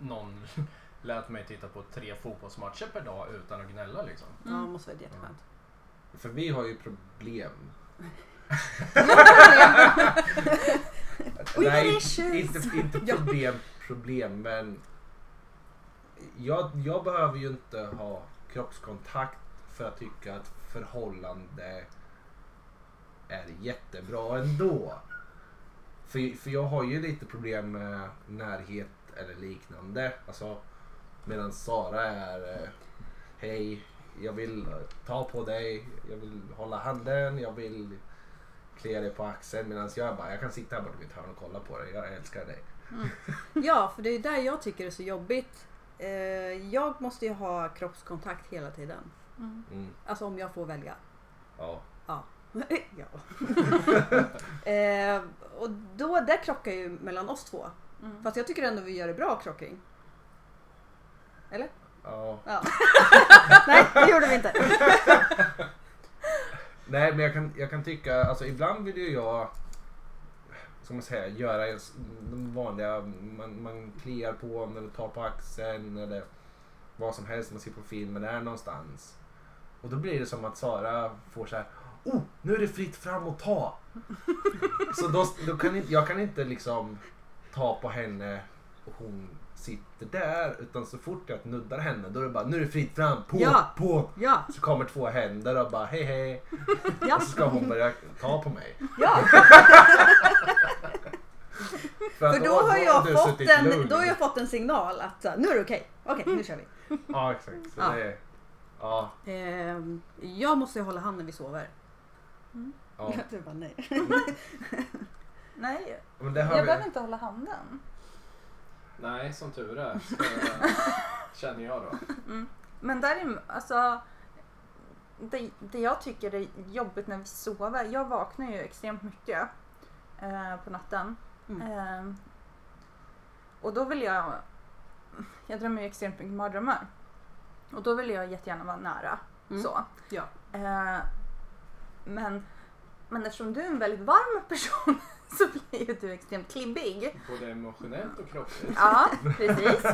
någon lät mig titta på tre fotbollsmatcher per dag utan att gnälla liksom. Ja, det måste vara jätteskönt. För vi har ju problem. We Nej, issues. inte, inte problem, problem men jag, jag behöver ju inte ha kroppskontakt för att tycka att förhållande är jättebra ändå. För, för jag har ju lite problem med närhet eller liknande. Alltså, medan Sara är eh, Hej, jag vill ta på dig, jag vill hålla handen, jag vill klia dig på axeln. Medan jag bara, jag kan sitta här borta vid ett hörn och kolla på dig. Jag älskar dig. Ja, för det är där jag tycker det är så jobbigt. Eh, jag måste ju ha kroppskontakt hela tiden. Mm. Mm, Alltså om jag får välja. ja. Ja. ja. eh, och då, där krockar ju mellan oss två. Mm. Fast jag tycker ändå vi gör det bra krocking. Eller? ja. Ja. Nej, det gjorde vi inte. Nej, men jag kan, jag kan tycka, alltså ibland vill ju jag, ska man säga, göra de vanliga, man, man kliar på honom eller tar på axeln eller vad som helst man ser på film eller är någonstans. Och då blir det som att Sara får så här, oh, nu är det fritt fram att ta. så då, då kan inte, jag kan inte liksom ta på henne och hon sitter där utan så fort jag nuddar henne då är det bara, nu är det fritt fram, på, Ja. på. Ja, Så kommer två händer och bara hej hej. ja, Och så ska hon börja ta på mig. ja. För då har jag du fått en, lugn. då har jag fått en signal att nu är det okej. Okej, nu kör vi. Ja exakt. Så Ja. Det är, ja, Ehm, jag måste ju hålla handen när vi sover. ja. Du bara nej. Nej, Men det har jag vi. behöver inte hålla handen. Nej, som tur är. Så, känner jag då. Men däremot, alltså det, det jag tycker är jobbigt när vi sover, jag vaknar ju extremt mycket eh, på natten. Mm. Eh, och då vill jag, jag drömmer ju extremt mycket mardrömmar. Och då vill jag jättegärna vara nära. Mm. Så. Ja. Eh, men, men eftersom du är en väldigt varm person så blir ju du extremt klibbig. Både emotionellt och kroppsligt. Ja, precis.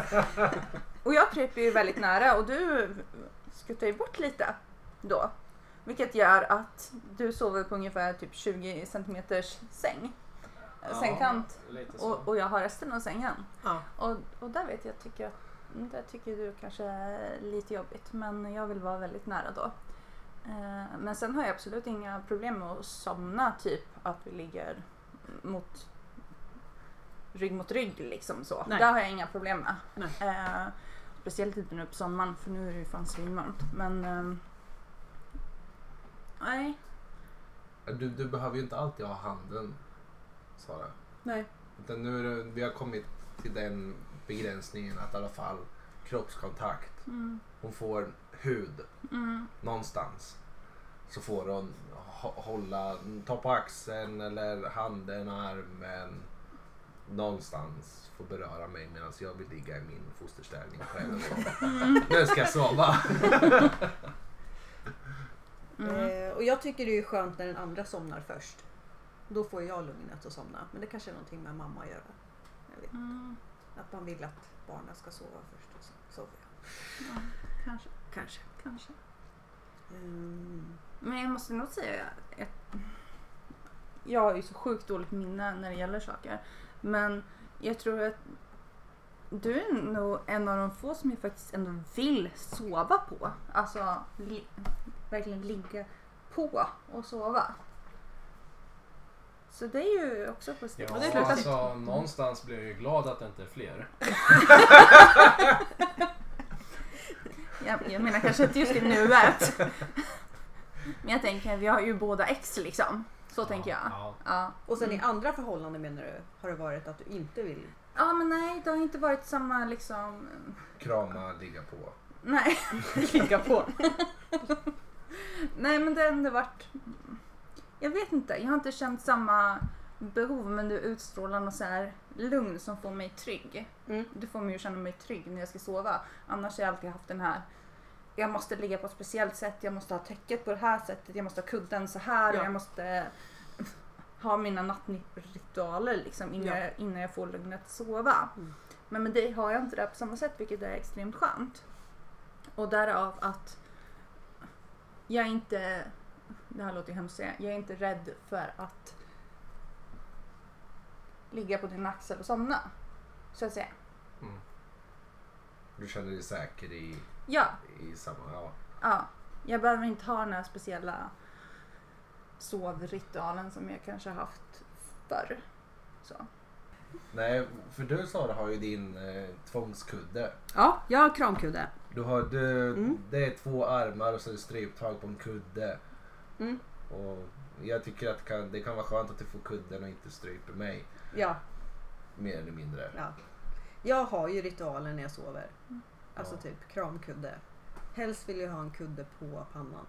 Och jag kryper ju väldigt nära och du skuttar ju bort lite då. Vilket gör att du sover på ungefär typ 20 centimeters säng. Sängkant. Lite så. Och, och jag har resten av sängen. Ja. Och, och där vet jag, tycker jag, där tycker du kanske är lite jobbigt. Men jag vill vara väldigt nära då. Eh, men sen har jag absolut inga problem med att somna, typ att vi ligger mot rygg mot rygg liksom så. Nej. Det har jag inga problem med. Nej. Eh, speciellt inte nu på sommaren för nu är det ju fan svinvarmt. Men nej. Du, du behöver ju inte alltid ha handen Sara. Nej. Utan nu är det, vi har kommit till den begränsningen att i alla fall kroppskontakt. Mm, Hon får hud mm, någonstans. Så får hon hå- hålla, ta på axeln eller handen, armen. Någonstans få beröra mig medan jag vill ligga i min fosterställning själv. och- Nu ska jag sova. mm. Eh, och jag tycker det är skönt när den andra somnar först. Då får jag lugnet att somna. Men det kanske är någonting med mamma att göra. Jag vet. Mm, Att man vill att barnen ska sova först och så sover jag. ja, kanske, Kanske. kanske. Mm. Men jag måste nog säga att jag har ju så sjukt dåligt minne när det gäller saker. Men jag tror att du är nog en av de få som jag faktiskt ändå vill sova på. Alltså li- verkligen ligga på och sova. Så det är ju också positivt. Ja, det är klart att- alltså, någonstans blir jag ju glad att det inte är fler. Jag, jag menar kanske inte just i nuet. Men jag tänker, vi har ju båda ex liksom. Så tänker jag. Ja. Ja. Och sen i Mm. andra förhållanden menar du, har det varit att du inte vill? ja, men nej, det har inte varit samma liksom... Krama, ligga på. Nej. Ligga på. Nej, men det har ändå varit... Jag vet inte, jag har inte känt samma behov men du utstrålar något så här lugn som får mig trygg. Mm. Det får mig att känna mig trygg när jag ska sova. Annars har jag alltid haft den här jag måste ligga på ett speciellt sätt, jag måste ha täcket på det här sättet, jag måste ha kudden så här Ja. och jag måste ha mina nattritualer liksom innan, Ja. jag, innan jag får lugn att sova. Mm. Men med dig har jag inte det på samma sätt vilket är extremt skönt. Och därav att jag är inte, det här låter ju hemskt att säga, jag är inte rädd för att ligga på din axel och somna. Så att säga. Mm. Du känner dig säker i, Ja, i samma... Ja. ja. Jag behöver inte ha den här speciella sovritualen som jag kanske haft förr. Så. Nej, för du Sara har ju din eh, tvångskudde. Ja, jag har kramkudde. Du har, du, Mm. Det är två armar och så är det stryptag på en kudde. Mm. Och jag tycker att det kan, det kan vara skönt att du får kudden och inte stryper mig. Ja, Mer eller mindre. ja. Jag har ju ritualer när jag sover. Alltså Ja. typ kramkudde. Helst vill jag ha en kudde på pannan.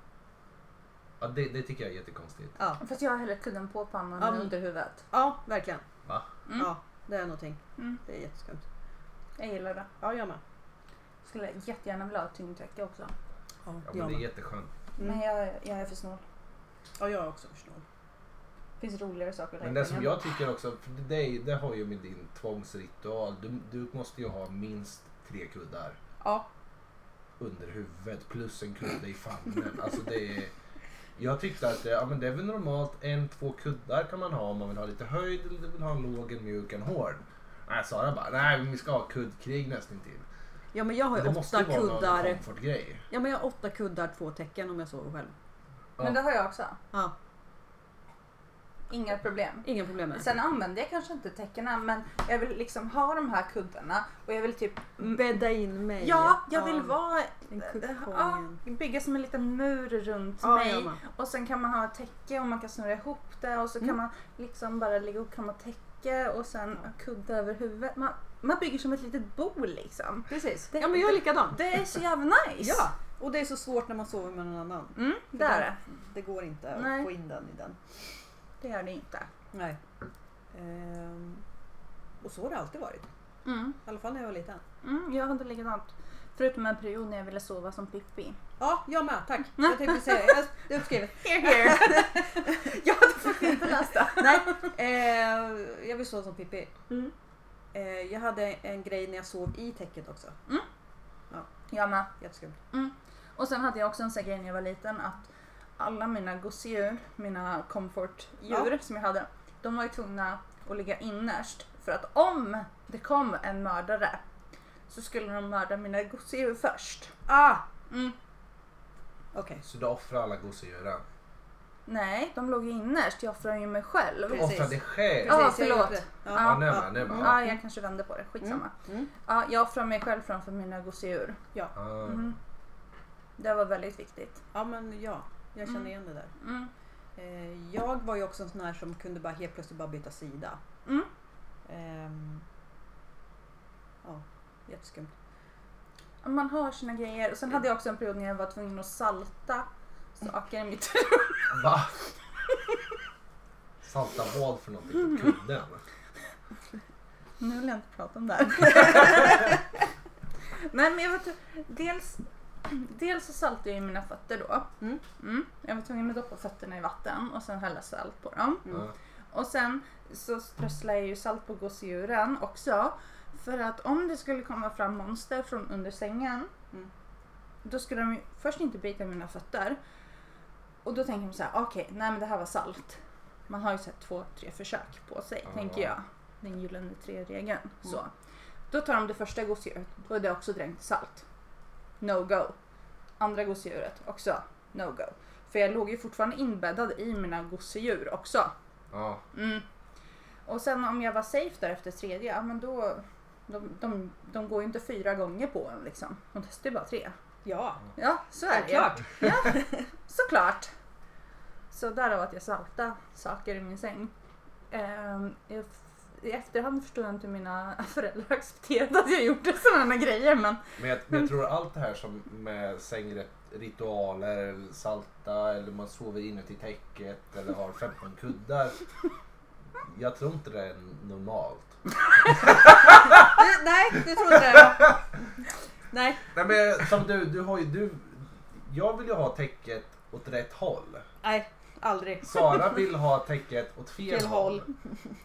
Ja, det, det tycker jag är jättekonstigt. Ja, Fast jag har hellre kudden på pannan Ja, än men- under huvudet. ja verkligen. Va? Mm. Ja, det är någonting. Mm. Det är jätteskumt. Jag gillar det. Ja, jag med. Skulle jättegärna vilja ha tyngdtäcke också. Ja, Ja, jag men det är med. jätteskönt. Men Mm. jag, jag är för snål. Ja, jag är också för snål. Det finns roligare saker att Men lägga det som pengar jag tycker också, för det, är- det har ju med din tvångsritual. Du, du måste ju ha minst tre kuddar Ja, under huvudet plus en kudde i famnen. Alltså det är, jag tyckte att det, ja, men det är väl normalt en, två kuddar kan man ha om man vill ha lite höjd eller vill ha en låg, en mjuk, en hård. Nej, Sara bara, nej men vi ska ha kuddkrig nästan till. ja men jag har ju Det åtta ju vara någon kuddar. Ja, men jag har åtta kuddar, två täcken om jag sover själv. Men det har jag också. Ja, Inga problem. inga problem med det. Sen använder jag kanske inte täckena men jag vill liksom ha de här kuddarna och jag vill typ Bädda in mig. Ja, jag vill vara En ja, kupongen. bygga som en liten mur runt Ja, mig med. och sen kan man ha ett täcke och man kan snurra ihop det och så kan Mm. man liksom bara ligga och krama täcke och sen Ja. kudde över huvudet. Man, man bygger som ett litet bo liksom. Precis. Det- Ja, men jag är likadan. Det är så jävla nice. Ja, och det är så svårt när man sover med någon annan. Mm, det är det. Det går inte att Nej. få in den i den. Det gör det inte. Nej. Ehm, och så har det alltid varit. Mm. I alla fall när jag var liten. Mm, jag hade likadant. Förutom en period när jag ville sova som Pippi. Ja, jag med. Tack. Jag tänkte säga, jag, det är uppskrivet. Here, here. jag hade faktiskt inte läst det. Nej, eh, jag vill sova som Pippi. Mm. Eh, jag hade en grej när jag sov i täcket också. Jag med. Jätteskumt. Och sen hade jag också en sån grej när jag var liten att alla mina gosedjur, mina comfortdjur som jag hade, de var ju tvungna att ligga innerst. För att om det kom en mördare så skulle de mörda mina gosedjur först. Ah! Mm. Okej. Så du offrar alla gosedjuren. Nej, de låg ju innerst. Jag offrar ju mig själv. Du offrar dig själv. Ja, jag förlåt. Ja, Ja, nej, men, nej, men. Ja, jag kanske vände på det. Skitsamma. Mm. Ja, jag offrar mig själv framför mina gosedjur. Ah. Mm. Det var väldigt viktigt. Ja, men ja. Jag känner Mm. igen det där. Mm. Eh, jag var ju också en sån här som kunde bara helt plötsligt bara byta sida. Mm. Ehm, ja, jätteskumt. Man har sina grejer. Och sen hade jag också en period när jag var tvungen att salta saker i mitt Va? Salta vad för någonting på kudden? Nu vill jag inte prata om det här. Nej men jag vet dels, dels så saltade jag ju mina fötter då. Mm. Mm. Jag var tvungen att doppa fötterna i vatten och sen hälla salt på dem. Mm. Och sen så strösslade jag ju salt på gosedjuren också. För att om det skulle komma fram monster från under sängen. Mm. Då skulle de ju först inte bita mina fötter. Och då tänker man så här, okej, nej men det här var salt. Man har ju sett två, tre försök på sig, Ja. tänker jag. Den gyllene tre-regeln. Så. Då tar de det första gosedjuret, då är det också dränkt salt. No go. Andra gosedjuret, också no go. För jag låg ju fortfarande inbäddad i mina gosedjur också. Ja. Mm. Och sen om jag var safe där efter tredje, ja men då... De, de, de går ju inte fyra gånger på en liksom. De testar ju bara tre. Ja, Ja, så är det ju. självklart. Ja, såklart. Så därav att jag salta saker i min säng. Ehm, jag, I efterhand förstår jag inte hur mina föräldrar accepterade att jag gjorde sådana grejer men Men jag, men jag tror allt det här som med sängritualer, eller salta eller man sover inuti täcket eller har 15 kuddar. Jag tror inte det är normalt. Nej, du tror inte det? Nej. Nej men som du, du har ju, du, jag vill ju ha täcket åt rätt håll. Nej, aldrig. Sara vill ha täcket åt fel, Fel håll.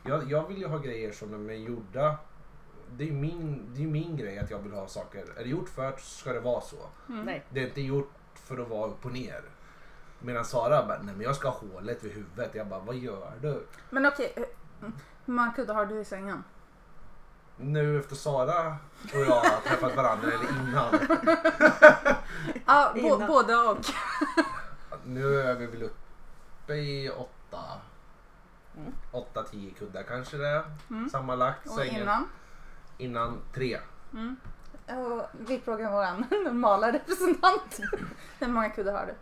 Jag, jag vill ju ha grejer som de är gjorda. Det är ju min, det är min grej att jag vill ha saker. Är det gjort förut så ska det vara så. Nej. Det är inte gjort för att vara upp och ner. Medan Sara bara, nej men jag ska ha hålet vid huvudet. Jag bara, vad gör du? Men okej, hur hur många kuddar har du i sängen? Nu efter Sara och jag har träffat varandra, eller innan. Ja, bo, Innan. både och. Nu är vi väl uppe i åtta. Mm. Åtta, tio kuddar kanske det är. Mm. Sammanlagt. Och Sängen. innan. Innan tre. Mm. Och vi frågar vår normala representant. Hur många kuddar har du?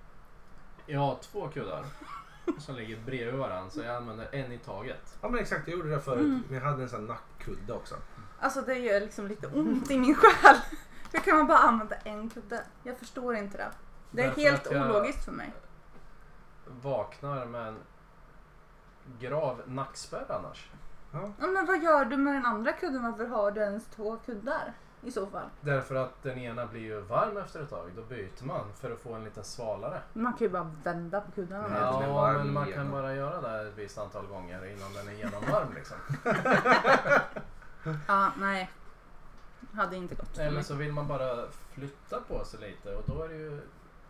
Jag har två kuddar som ligger bredvid varandra så jag använder en i taget. Ja men exakt, jag gjorde det förut. Mm. Men jag hade en sån nackkudde också. Alltså det gör liksom lite ont i min själ. Hur kan man bara använda en kudde? Jag förstår inte det. Det är Därför helt jag- ologiskt för mig. Vaknar med en grav nackspärr annars. Ja. Ja, men vad gör du med den andra kudden? Varför har du ens två kuddar? I så fall. Därför att den ena blir ju varm efter ett tag. Då byter man för att få en lite svalare. Man kan ju bara vända på kuddarna. Nej, den är Ja, varm men man igenom. kan bara göra det ett visst antal gånger innan den är genomvarm liksom. Ja, nej. Hade inte gått för Eller mig. så vill man bara flytta på sig lite och då är det ju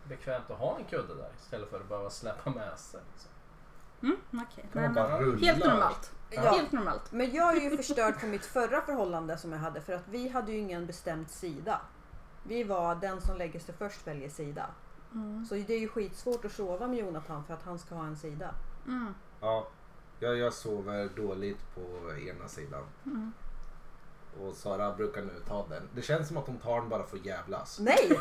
bekvämt att ha en kudde där istället för att behöva släppa med sig. Liksom. Mm, man men bara. Helt normalt. Ja. Helt normalt. Men jag är ju förstörd för mitt förra förhållande som jag hade för att vi hade ju ingen bestämd sida. Vi var den som lägger sig först väljer sida. Mm. Så det är ju skitsvårt att sova med Jonathan för att han ska ha en sida. Mm. Ja, jag, jag sover dåligt på ena sidan. Mm. Och Sara brukar nu ta den. Det känns som att hon tar den bara för att jävlas. Nej!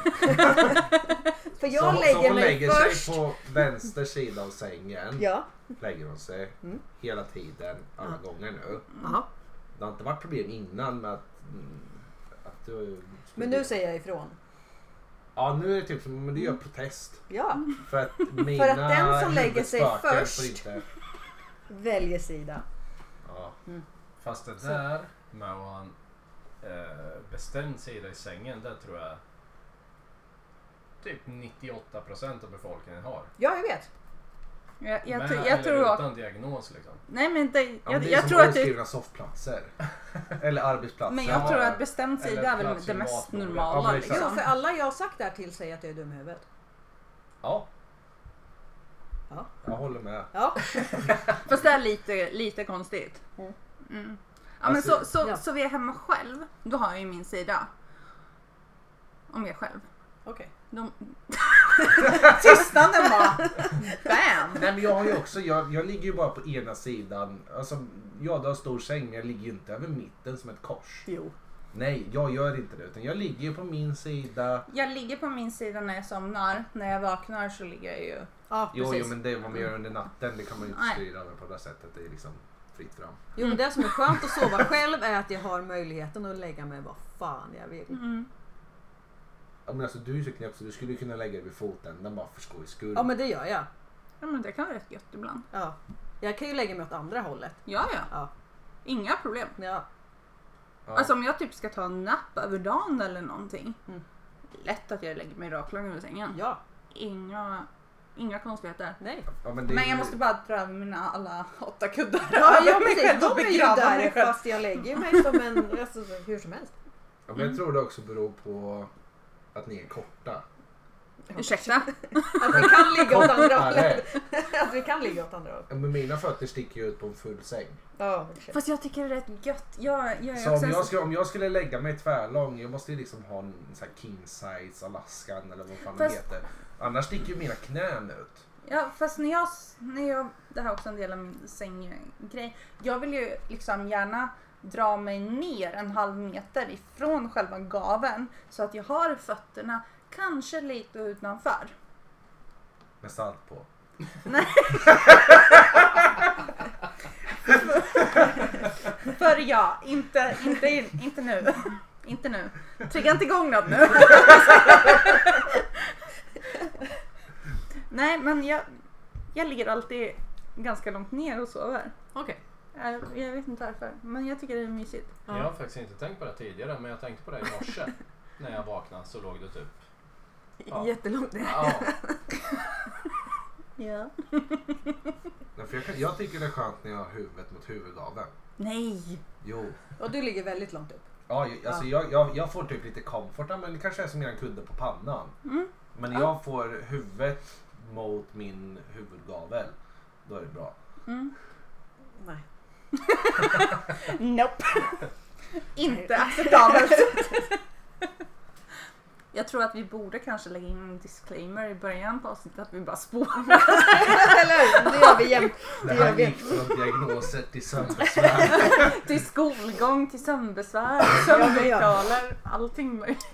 för jag så, lägger så hon mig lägger först. sig på vänster sida av sängen. Ja. Lägger hon sig. Mm. Hela tiden. Alla gånger nu. Aha. Det har inte varit problem innan med att... Mm, att du Men nu säger jag ifrån. Ja, nu är det typ som men du gör protest. Ja, För att mina att den som lägger sig huvudspöken först- inte, väljer sida. ja. Fast det där med att eh, bestämd sida i sängen, det tror jag typ 98% av befolkningen har. Ja, jag vet. Jag, jag, Med tror- jag eller tror utan diagnos liksom. Nej men det, Ja, men jag, det är jag som tror att det, soffplatser. Eller arbetsplatser. men jag Ja, tror att bestämd sida är väl det mest normala. Ja, exakt. Jo, liksom. för alla jag har sagt det här till säger att jag är dum i huvudet. Ja. Ja. Jag håller med. Ja. Fast det är lite, lite konstigt. Mm. Ja, men Alltså, så, så, ja. så vi är hemma själv, då har jag ju min sida. Om jag är själv. Okej. De... Tystnaden bara BAM! Nej men jag har ju också, jag, jag ligger ju bara på ena sidan. Alltså, ja du har stor säng men jag ligger ju inte över mitten som ett kors. Jo. Nej, jag gör inte det. Utan jag ligger ju på min sida. Jag ligger på min sida när jag somnar. När jag vaknar så ligger jag ju... Ja, Jo, precis. jo men det vad man gör under natten det kan man ju inte styra över på det sättet. Det är liksom fritt fram. Jo, men det som är skönt att sova själv är att jag har möjligheten att lägga mig vad fan jag vill. Mm. Ja, men alltså du är så knäpp så du skulle kunna lägga dig vid fotändan bara för skojs skull. Ja, men det gör jag. Ja men det kan vara rätt gött ibland. Ja. Jag kan ju lägga mig åt andra hållet. Ja ja. Ja. Inga problem. Ja. Ja. Alltså om jag typ ska ta en napp över dagen eller någonting. Mm. Lätt att jag lägger mig raklång över sängen. Ja. Inga, inga konstigheter. Nej. ja, men, det Men ju- jag måste bara dra över mina alla åtta kuddar Ja, ja precis. De är ju där fast jag lägger mig som en... Alltså, hur som helst. Ja, men jag tror det också beror på att ni är korta. Ursäkta? Att vi kan ligga åt andra hållet. Att vi kan ligga åt andra hållet. Ja, Men mina fötter sticker ju ut på en full säng. Ja, Fast jag tycker det är rätt gött. Jag, jag är Så också om jag, skulle, om jag skulle lägga mig tvärlång, jag måste ju liksom ha en sån här king size Alaskan eller vad fan Fast- det heter. Annars sticker ju mina knän ut. Ja, fast när jag, när jag, det här är också en del av min sänggrej. Jag vill ju liksom gärna dra mig ner en halv meter ifrån själva gaven så att jag har fötterna kanske lite utanför. Med salt på. För ja, inte, inte, inte nu. Inte nu. Trigga inte igång något nu. Nej, men jag, jag ligger alltid ganska långt ner och sover. Okej. Jag, jag vet inte varför, men jag tycker det är mysigt. Ja. Jag har faktiskt inte tänkt på det tidigare men jag tänkte på det i morse. när jag vaknade så låg det typ... Ja. Jättelångt ner. Ja, Ja. Nej, för jag, kan, jag tycker det är skönt när jag har huvudet mot huvudgaveln. Nej! Jo. Och du ligger väldigt långt upp. Ja, ju- alltså Jag, jag, jag får typ lite comfort, ja, men det kanske är som en kudde på pannan. Mm. Men Ja. jag får huvudet mot min huvudgavel, då är det bra. Mm. Nej. Nope. inte acceptabelt. Jag tror att vi borde kanske lägga in en disclaimer i början på avsnittet att vi bara spårar Eller hur? Det gör vi jämt. Det här vi. gick från diagnoser till sömnbesvär. till skolgång, till sömnbesvär, sömnritualer, allting möjligt.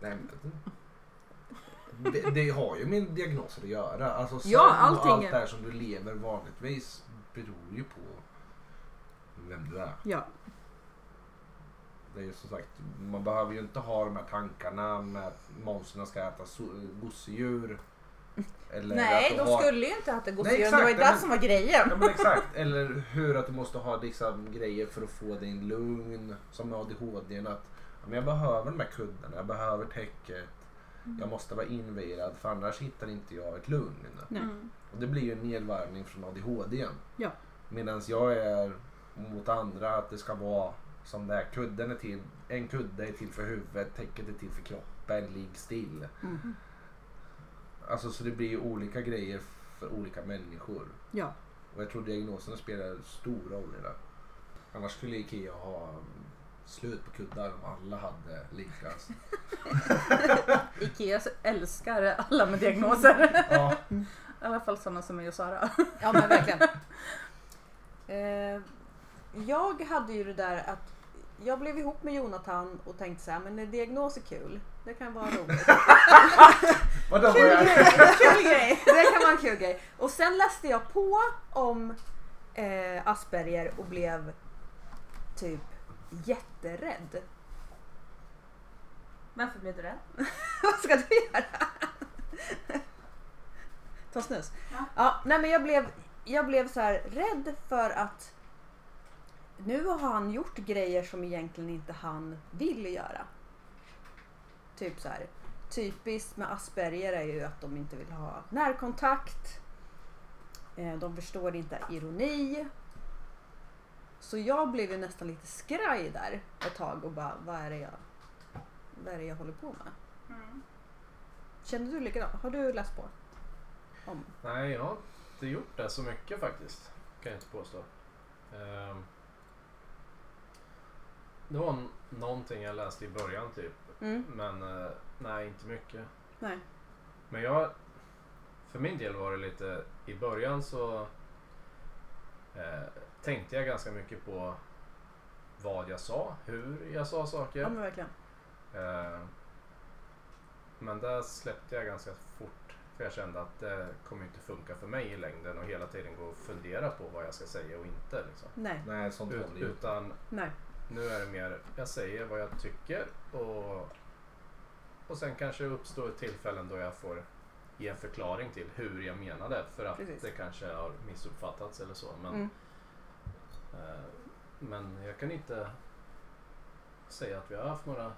Nej, men, det, det har ju med diagnoser att göra. Alltså, sömn Ja, och allt det här som du lever vanligtvis beror ju på vem du är. Ja. Det är ju som sagt, man behöver ju inte ha de här tankarna med att monstren ska äta so- gosedjur. Eller Nej, de har... skulle ju inte äta Nej, gosedjur. Det var ju det men- som var grejen. Ja men exakt. Eller hur att du måste ha liksom grejer för att få din lugn. Som med ADHD. Att, ja, men jag behöver de här kuddarna, jag behöver täcket. Jag måste vara invirad för annars hittar inte jag ett lugn. Mm. Och det blir ju en nedvarvning från ADHD. Ja. Medan jag är mot andra att det ska vara som det här. Kudden är till, en kudde är till för huvudet, täcket är till för kroppen, ligg still. Mm. Alltså så det blir olika grejer för olika människor. Ja. Och jag tror diagnoserna spelar stor roll i det. Annars skulle Ikea ha slut på kuddar om alla hade lika. Ikea älskar alla med diagnoser. Ja, I alla fall sådana som mig och Sara. Ja men verkligen. Eh, jag hade ju det där att jag blev ihop med Jonathan och tänkte så här, men en diagnos är kul. Det kan vara roligt. vadå jag? kul grej! Det kan vara en kul grej. Och sen läste jag på om eh, Asperger och blev typ jätterädd. Varför blev du rädd? Vad ska du göra? Ta snus. Ja. Ja, nej men jag blev, jag blev så här rädd för att nu har han gjort grejer som egentligen inte han vill göra. Typ så här. Typiskt med Asperger är ju att de inte vill ha närkontakt. Eh, De förstår inte ironi. Så jag blev ju nästan lite skraj där ett tag och bara, vad är det jag, vad är det jag håller på med? Mm. Känner du likadant? Har du läst på? Om? nej jag har inte gjort det så mycket faktiskt. Kan jag inte påstå. Ehm, det var någonting jag läste i början typ. Mm. Men eh, nej, inte mycket. Nej. Men jag, för min del var det lite, i början så eh, tänkte jag ganska mycket på vad jag sa, hur jag sa saker. Ja men verkligen. Eh, men där släppte jag ganska fort för jag kände att det kommer inte funka för mig i längden och hela tiden gå och fundera på vad jag ska säga och inte. Liksom. Nej. Nej, sånt Ut, utan Nej. Nu är det mer, jag säger vad jag tycker och, och sen kanske uppstår tillfällen då jag får ge en förklaring till hur jag menade för att Precis. det kanske har missuppfattats eller så. Men, Mm. eh, men jag kan inte säga att vi har haft några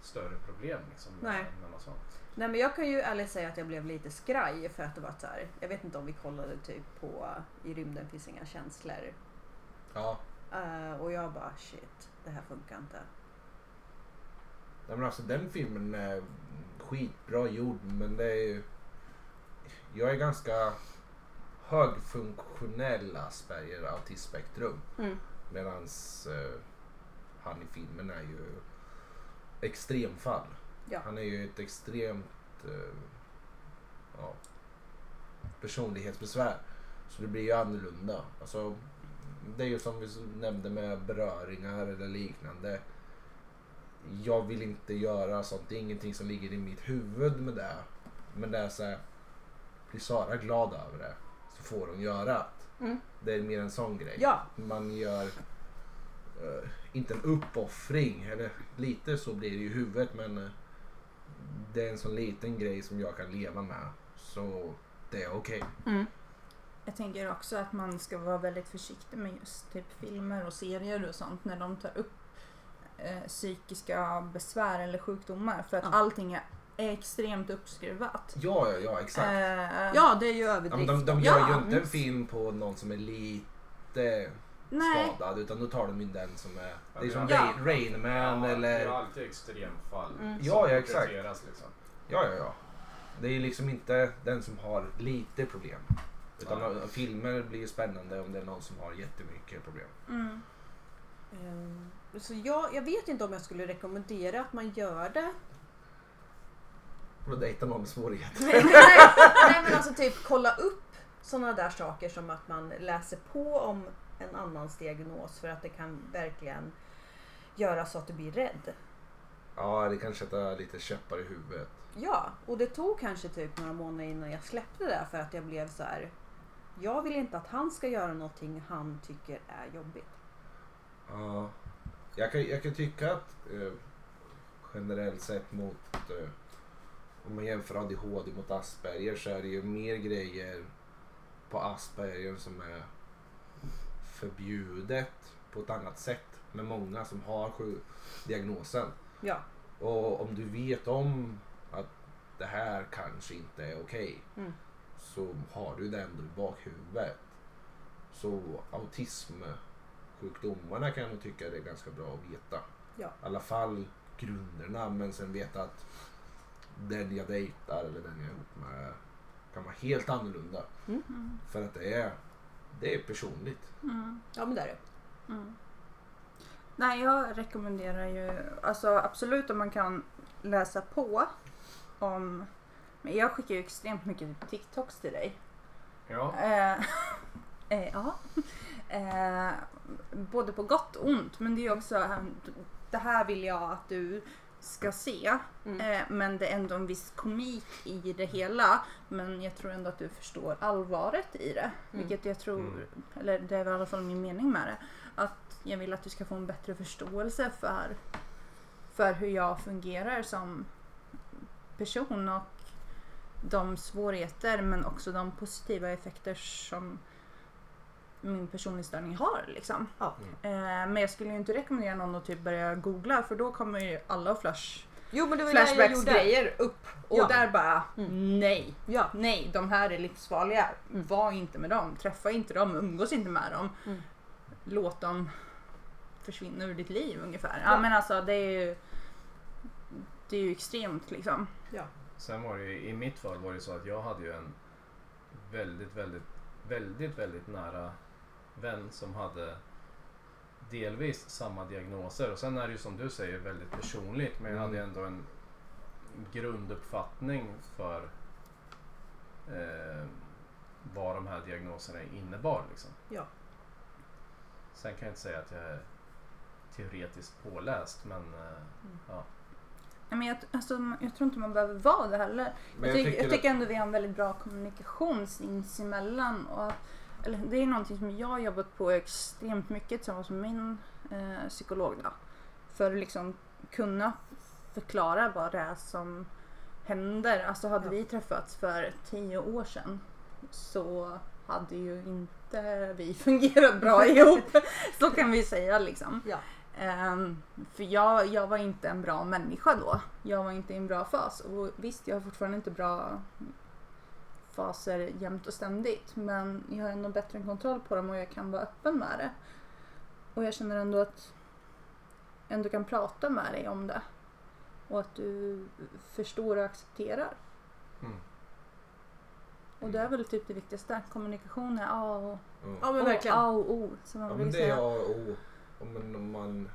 större problem liksom, med, Nej. med något sånt. Nej men jag kan ju ärligt säga att jag blev lite skraj för att det var så här. Jag vet inte om vi kollade typ på I rymden finns inga känslor. Ja. Eh, och jag bara shit, det här funkar inte. Nej, men alltså den filmen är skitbra gjord men det är ju... Jag är ganska högfunktionell Asperger autismspektrum. Mm. Medans eh, han i filmen är ju extremfall. Ja. Han är ju ett extremt... Eh, ja, personlighetsbesvär. Så det blir ju annorlunda. Alltså, det är ju som vi nämnde med beröringar eller liknande. Jag vill inte göra sånt. Det är ingenting som ligger i mitt huvud med det. Men det är så här, blir Sara glad över det så får hon göra det. Mm. Det är mer en sån grej. Ja. Man gör eh, inte en uppoffring, eller lite så blir det i huvudet men eh, det är en sån liten grej som jag kan leva med. Så det är okej. Mm. Jag tänker också att man ska vara väldigt försiktig med just typ filmer och serier och sånt när de tar upp eh, psykiska besvär eller sjukdomar för att Ja. allting är extremt uppskruvat. Ja, ja, ja, exakt. Eh, Ja, det är ju Ja, men överdrift. de, de gör Ja, ju inte en film på någon som är lite nej, skadad utan då tar de in den som är... Det är som Ja. Rain, Man Ja, Det eller... är alltid extremfall. Mm. Ja, ja, exakt. Liksom. Ja, ja, ja. Det är liksom inte den som har lite problem. Utan Ja. filmer blir spännande om det är någon som har jättemycket problem. mm. Eh, Så jag, jag vet inte om jag skulle rekommendera att man gör det. Och dejta någon med svårigheter. nej, nej men alltså typ kolla upp sådana där saker som att man läser på om en annans diagnos för att det kan verkligen göra så att du blir rädd. Ja, det kan sätta lite käppar i huvudet. Ja, och det tog kanske typ några månader innan jag släppte det för att jag blev så här. Jag vill inte att han ska göra någonting han tycker är jobbigt. Ja, jag kan, jag kan tycka att eh, generellt sett mot eh, om man jämför ADHD mot Asperger så är det ju mer grejer på Asperger som är förbjudet på ett annat sätt med många som har diagnosen. Ja, Och om du vet om att det här kanske inte är okej Mm. Så har du det ändå i bakhuvudet. Så autismsjukdomarna kan jag nog tycka det är ganska bra att veta. Ja. I alla fall grunderna men sen veta att den jag dejtar eller den jag är ihop med kan vara helt annorlunda. Mm. För att det är, det är personligt. Mm. ja men det är det. Mm. Nej, jag rekommenderar ju alltså absolut om man kan läsa på om men jag skickar ju extremt mycket TikToks till dig. Ja. Eh, eh, ja. Eh, både på gott och ont men det är också eh, det här vill jag att du ska se. Mm. Eh, men det är ändå en viss komik i det hela. Men jag tror ändå att du förstår allvaret i det. Vilket jag tror, Mm. eller det är i alla fall min mening med det. Att jag vill att du ska få en bättre förståelse för, för hur jag fungerar som person och de svårigheter men också de positiva effekter som min personlighetsstörning har. Liksom. Ja. Eh, men jag skulle ju inte rekommendera någon att typ börja googla för då kommer ju alla flash, Jo men det var flashbacks grejer upp och Ja. där bara Mm. nej, Ja. nej de här är livsfarliga. Mm. Var inte med dem, träffa inte dem, umgås inte med dem. Mm. Låt dem försvinna ur ditt liv ungefär. Ja. Ja men alltså det är ju det är ju extremt liksom. Sen var det ju, i mitt fall var det så att jag hade ju en väldigt, väldigt, väldigt, väldigt nära vän som hade delvis samma diagnoser och sen är det ju som du säger väldigt personligt men jag hade Mm. ändå en grunduppfattning för eh, vad de här diagnoserna innebar. Liksom. Ja. Sen kan jag inte säga att jag är teoretiskt påläst men eh, ja. Men jag, alltså, jag tror inte man behöver vara det heller. Men jag, tycker, tycker jag tycker ändå vi har en väldigt bra kommunikation sinsemellan. Och, eller, det är någonting som jag har jobbat på extremt mycket tillsammans med min eh, psykolog. Då, för att liksom kunna förklara vad det är som händer. Alltså hade Ja. vi träffats för tio år sedan så hade ju inte vi fungerat bra ihop. Så kan vi säga liksom. Ja. Ehm, för jag, jag var inte en bra människa då. Jag var inte i en bra fas. Och visst, jag har fortfarande inte bra faser jämt och ständigt. Men jag har ändå bättre kontroll på dem och jag kan vara öppen med det. Och jag känner ändå att jag ändå kan prata med dig om det. Och att du förstår och accepterar. Mm. Och det är väl typ det viktigaste. Kommunikation är A och, Ja. Ja men verkligen. A och O. Som man Ja, men det är säga. A och O. Om man, om, man,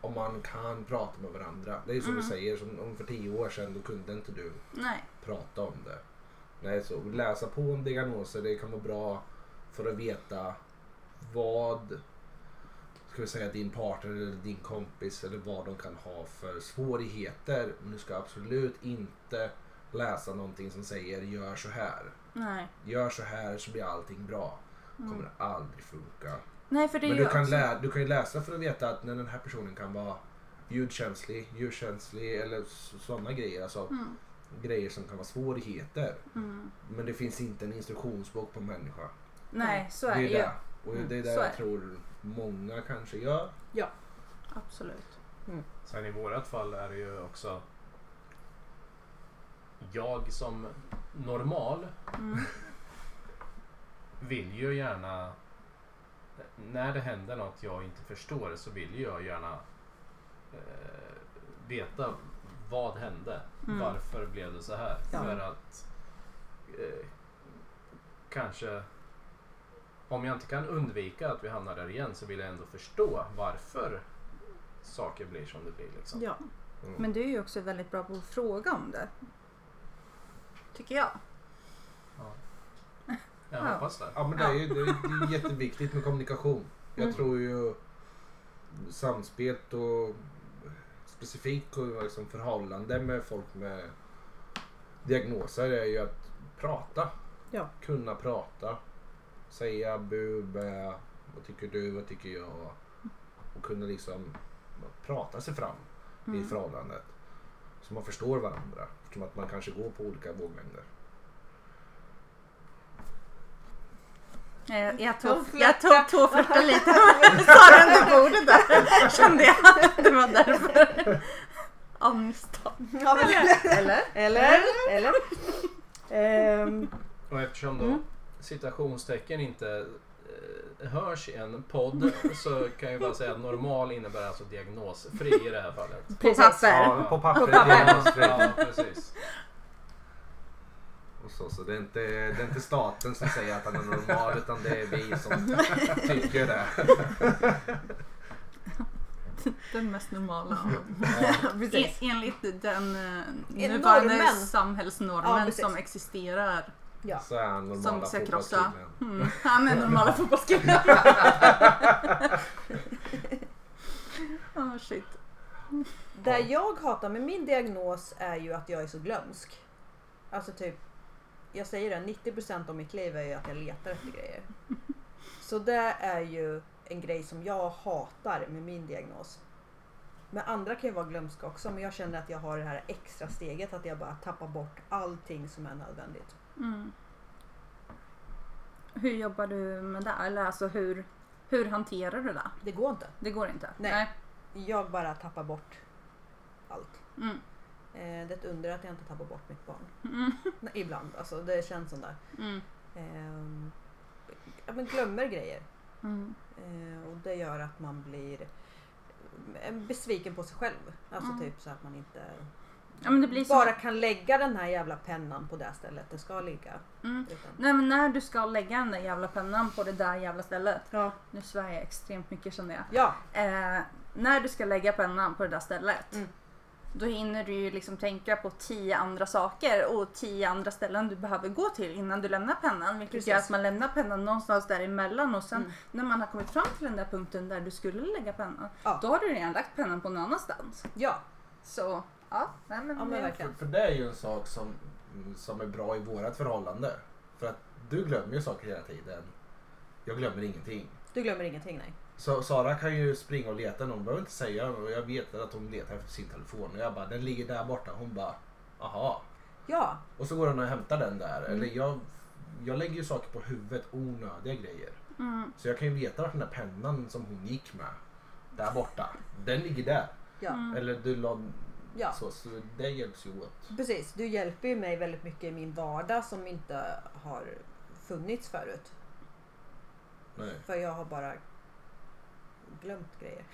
om man kan prata med varandra. Det är som Mm. du säger, som om för tio år sedan då kunde inte du Nej. prata om det. Nej, så läsa på om diagnoser det kan vara bra för att veta vad ska vi säga din partner eller din kompis eller vad de kan ha för svårigheter. Men du ska absolut inte läsa någonting som säger gör så här. Nej. Gör så här så blir allting bra. kommer Mm. aldrig funka. Nej, för det Men ju du kan, också... lä- du kan ju läsa för att veta att när den här personen kan vara ljudkänslig, ljudkänslig eller sådana grejer. Alltså Mm. grejer som kan vara svårigheter. Mm. Men det finns inte en instruktionsbok på människa. Nej, så är det det är ju. det. Och Mm, det är det så är jag tror många kanske gör. Absolut. Sen i vårat fall är det ju också jag som normal Mm. vill ju gärna när det händer något jag inte förstår så vill jag gärna eh, veta vad hände. Mm. Varför blev det så här? Ja. För att eh, kanske om jag inte kan undvika att vi hamnar där igen så vill jag ändå förstå varför saker blir som det blir. Liksom. Ja. Mm. Men du är ju också väldigt bra på att fråga om det. Tycker jag. Ja. Jag Ja. hoppas det. Ja men det är ju det är, det är jätteviktigt med kommunikation. Jag Mm. tror ju samspelt och specifikt och liksom förhållande med folk med diagnoser är ju att prata. Ja. Kunna prata. Säga bu, bä, vad tycker du, vad tycker jag? Och kunna liksom prata sig fram i Mm. förhållandet. Så man förstår varandra. Eftersom att man kanske går på olika våglängder. Jag tog, jag tog tåflörta lite. Sa du under bordet där? Kände jag. Det var därför. Amistad. Ja, men- Eller? eller? Eller? Ehm, Och eftersom då Mm. citationstecken inte eh, hörs i en podd så kan jag bara säga att normal innebär alltså diagnosfri i det här fallet. På papper. Ja, på papper. På papper. diagnosfri. Ja, precis. Och så, så det, är inte, det är inte staten som säger att han är normal utan det är vi som tycker det. Den mest normala. En, enligt den En nuvarande normen. samhällsnormen Ja, som existerar. Ja. Så är han normala Som ska krossa. fotbollskillen. Mm. Han är normala fotbollskillen. oh, shit. Det jag hatar med min diagnos är ju att jag är så glömsk. Alltså typ, jag säger det, 90% av mitt liv är ju att jag letar efter grejer. Så det är ju en grej som jag hatar med min diagnos. Men andra kan ju vara glömska också men jag känner att jag har det här extra steget att jag bara tappar bort allting som är nödvändigt. Mm. Hur jobbar du med det? Eller alltså hur, hur hanterar du det? Det går inte. Det går inte? Nej. Jag bara tappar bort allt. Mm. Eh, det är ett under att jag inte tappar bort mitt barn. Mm. Ibland, alltså det känns som där. Mm. Ehm, ja, men glömmer grejer. Mm. Eh, och det gör att man blir eh, besviken på sig själv. Alltså Mm. typ så att man inte Ja, blir så... bara kan lägga den här jävla pennan på det stället det ska ligga. Mm. Utan, Nej men när du ska lägga den där jävla pennan på det där jävla stället. ja. Nu svär jag extremt mycket känner jag. ja, Eh, när du ska lägga pennan på det där stället. Mm. Då hinner du ju liksom tänka på tio andra saker och tio andra ställen du behöver gå till innan du lämnar pennan. Vilket Precis. gör att man lämnar pennan någonstans däremellan och sen Mm. när man har kommit fram till den där punkten där du skulle lägga pennan. Ja. Då har du redan lagt pennan på någon annanstans. ja, Så ja, nej men, ja men För, för det är ju en sak som, som är bra i vårat förhållande. För att du glömmer ju saker hela tiden. Jag glömmer ingenting. Du glömmer ingenting nej. Så Sara kan ju springa och leta, hon behöver inte säga och jag vet att hon letar efter sin telefon och jag bara den ligger där borta. Hon bara aha. Ja, Och så går hon och hämtar den där. Mm. Eller jag, jag lägger ju saker på huvudet, onödiga grejer. Mm, Så jag kan ju veta vart den där pennan som hon gick med, där borta, den ligger där. ja, Mm. Eller du la, ja. så, så det hjälps ju åt. Precis, du hjälper ju mig väldigt mycket i min vardag som inte har funnits förut. Nej. För jag har bara glömt grejer.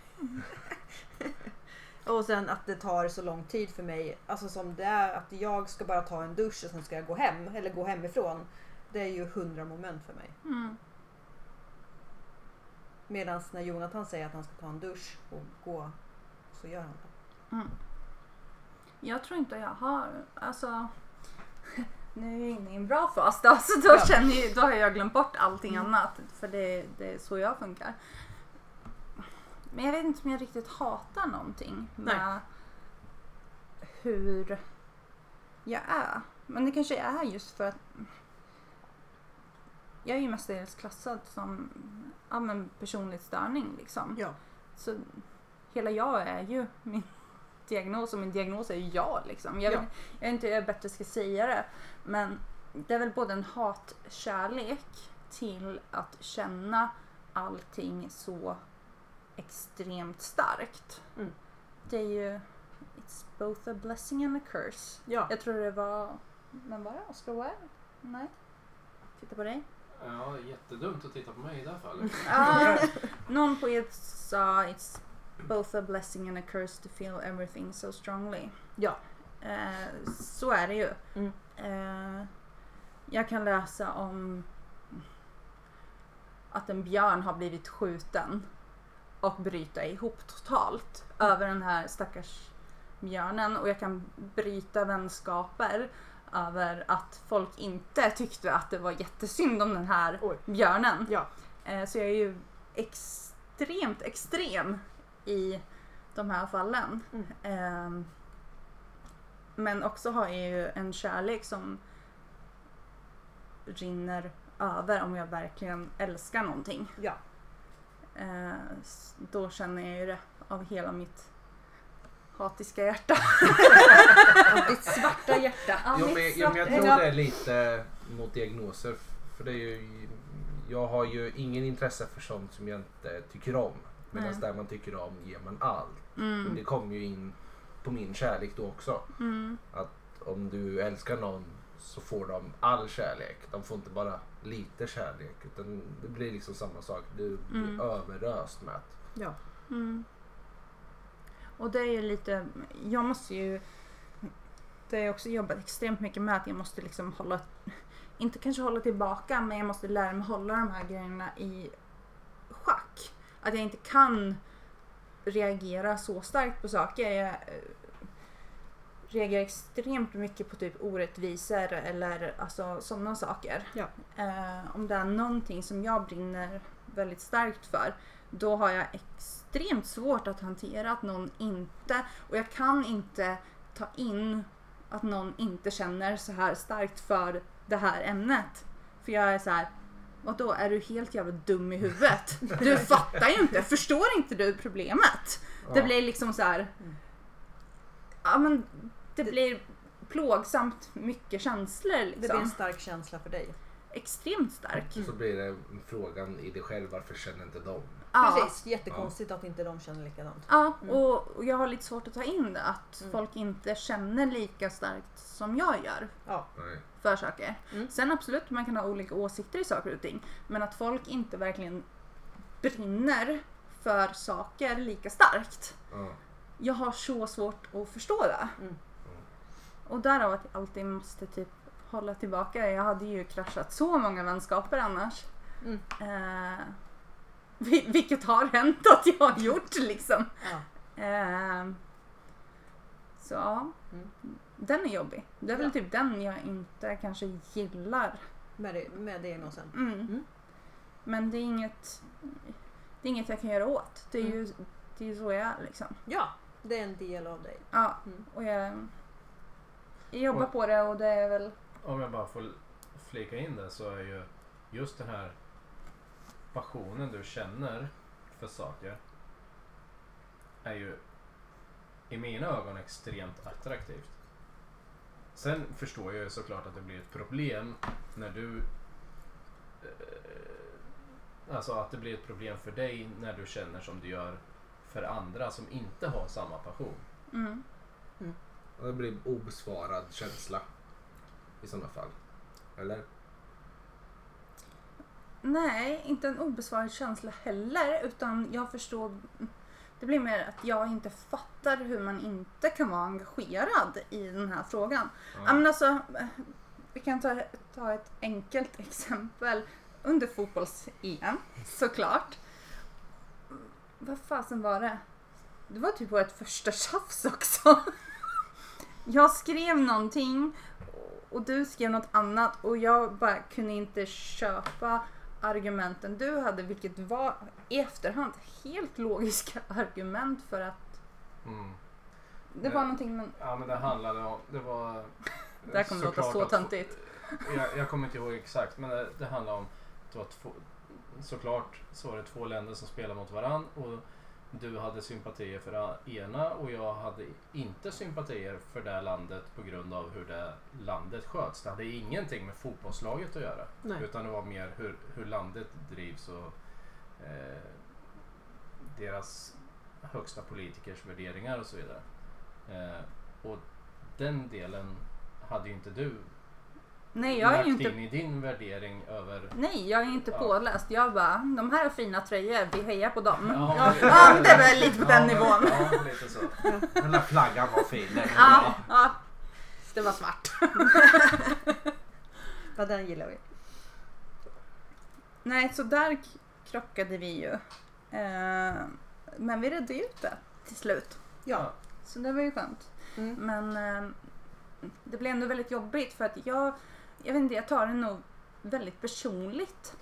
och sen att det tar så lång tid för mig. Alltså som det är att jag ska bara ta en dusch och sen ska jag gå hem. Eller gå hemifrån. Det är ju hundra moment för mig. mm, Medan när Jonathan säger att han ska ta en dusch och gå så gör han det. mm. Jag tror inte jag har, alltså nu är jag inne i en bra fas då, så då, Ja. känner jag, då har jag glömt bort allting Mm. annat. För det, det är så jag funkar. Men jag vet inte om jag riktigt hatar någonting med hur jag är. Men det kanske är just för att jag är ju mestadels klassad som ja, men personlig störning liksom. Ja. Så hela jag är ju min diagnos och min diagnos är ju jag liksom. Jag, Ja. vet, jag vet inte hur jag bättre ska säga det. Men det är väl både en hatkärlek till att känna allting så extremt starkt. Mm. Det är ju It's both a blessing and a curse. Ja. Jag tror det var, vem var det? Oscar Wilde? Nej? Titta på dig. Ja, jättedumt att titta på mig i det här fallet. Ah, någon poet sa It's both a blessing and a curse to feel everything so strongly. Ja. Eh, så är det ju. Mm. Eh, jag kan läsa om att en björn har blivit skjuten och bryta ihop totalt över den här stackars björnen och jag kan bryta vänskaper över att folk inte tyckte att det var jättesynd om den här Oj. björnen. Ja. Eh, Så jag är ju extremt extrem i de här fallen. Mm. Ehm, Men också har jag ju en kärlek som rinner över om jag verkligen älskar någonting. Ja. Eh, s- Då känner jag ju det av hela mitt hatiska hjärta. Av ditt svarta hjärta. Ja, men, ja, men jag tror det är lite mot diagnoser. För det är ju, jag har ju ingen intresse för sånt som jag inte tycker om. Medan Nej. där man tycker om ger man allt. Mm, det kommer ju in på min kärlek då också. mm, Om du älskar någon så får de all kärlek. De får inte bara lite kärlek. Utan det blir liksom samma sak. Du blir Mm. överöst med att Ja. mm. Och det är ju lite, jag måste ju det har jag också jobbat extremt mycket med att jag måste liksom hålla, inte kanske hålla tillbaka men jag måste lära mig hålla de här grejerna i schack. Att jag inte kan reagera så starkt på saker. Jag eh, reagerar extremt mycket på typ orättvisor eller alltså sådana saker. Ja. Eh, om det är någonting som jag brinner väldigt starkt för då har jag extremt svårt att hantera att någon inte, och jag kan inte ta in att någon inte känner så här starkt för det här ämnet. För jag är så här, då är du helt jävla dum i huvudet? Du fattar ju inte, förstår inte du problemet? Det Ja. blir liksom så här, Mm. ja men det blir plågsamt mycket känslor Det blir liksom. en stark känsla för dig. Extremt stark. Så blir det frågan i dig själv, varför känner inte de? Ja. Precis, jättekonstigt att inte de känner likadant. Ja, Mm. och och jag har lite svårt att ta in det. Att Mm. folk inte känner lika starkt som jag gör Ja. För saker. Mm. Sen absolut, man kan ha olika åsikter i saker och ting. Men att folk inte verkligen brinner för saker lika starkt. Ja. Jag har så svårt att förstå det. Mm. Och därav att jag alltid måste typ hålla tillbaka. Jag hade ju kraschat så många vänskaper annars. Mm. Eh, vil- vilket har hänt att jag har gjort liksom. Ja. Eh, så ja, Mm. den är jobbig. Det är väl Ja. typ den jag inte kanske gillar. Med, det- med diagnosen. Mm. Mm. Men det är inget det är inget jag kan göra åt. Det är ju, det är ju så jag är liksom. Ja, det är en del av dig. Ja, Mm. och jag, jag jobbar Och- på det och det är väl... Om jag bara får flika in det så är ju just den här passionen du känner för saker är ju i mina ögon extremt attraktivt. Sen förstår jag ju såklart att det blir ett problem när du eh, Alltså att det blir ett problem för dig när du känner som du gör för andra som inte har samma passion. Mm. Och Det blir obesvarad känsla i sådana fall. Eller? Nej, inte en obesvarad känsla heller. Utan jag förstår... Det blir mer att jag inte fattar hur man inte kan vara engagerad i den här frågan. Ja. men alltså, vi kan ta, ta ett enkelt exempel. Under fotbolls-EM, såklart. Vad fasen var det? Det var typ vårt första tjafs också. Jag skrev någonting och du skrev något annat och jag bara kunde inte köpa argumenten du hade vilket var i efterhand helt logiska argument för att Mm. det var någonting men Ja men det handlade om, det var... det här kommer låta så töntigt. Jag, jag kommer inte ihåg exakt men det, det handlar om att det var två, såklart så var det två länder som spelade mot varann och du hade sympatier för det ena och jag hade inte sympatier för det landet på grund av hur det landet sköts. Det hade ingenting med fotbollslaget att göra. Nej. Utan det var mer hur, hur landet drivs och eh, deras högsta politikers värderingar och så vidare. Eh, och den delen hade ju inte du Nej jag är lagt inte in i din värdering över... Nej, jag är inte Ja. påläst. Jag bara, de här är fina tröjor, vi hejar på dem. Ja, Ja, det är väl lite på den Ja, nivån. Ja, lite så. Den där flaggan var fin. Den Ja, bra. ja. Det var svart. Ja, den gillar vi. Nej, så där krockade vi ju. Eh, men vi redde ut det till slut. Ja. Så det var ju skönt. Mm. Men eh, det blev ändå väldigt jobbigt för att jag, jag vet inte, jag tar det nog väldigt personligt.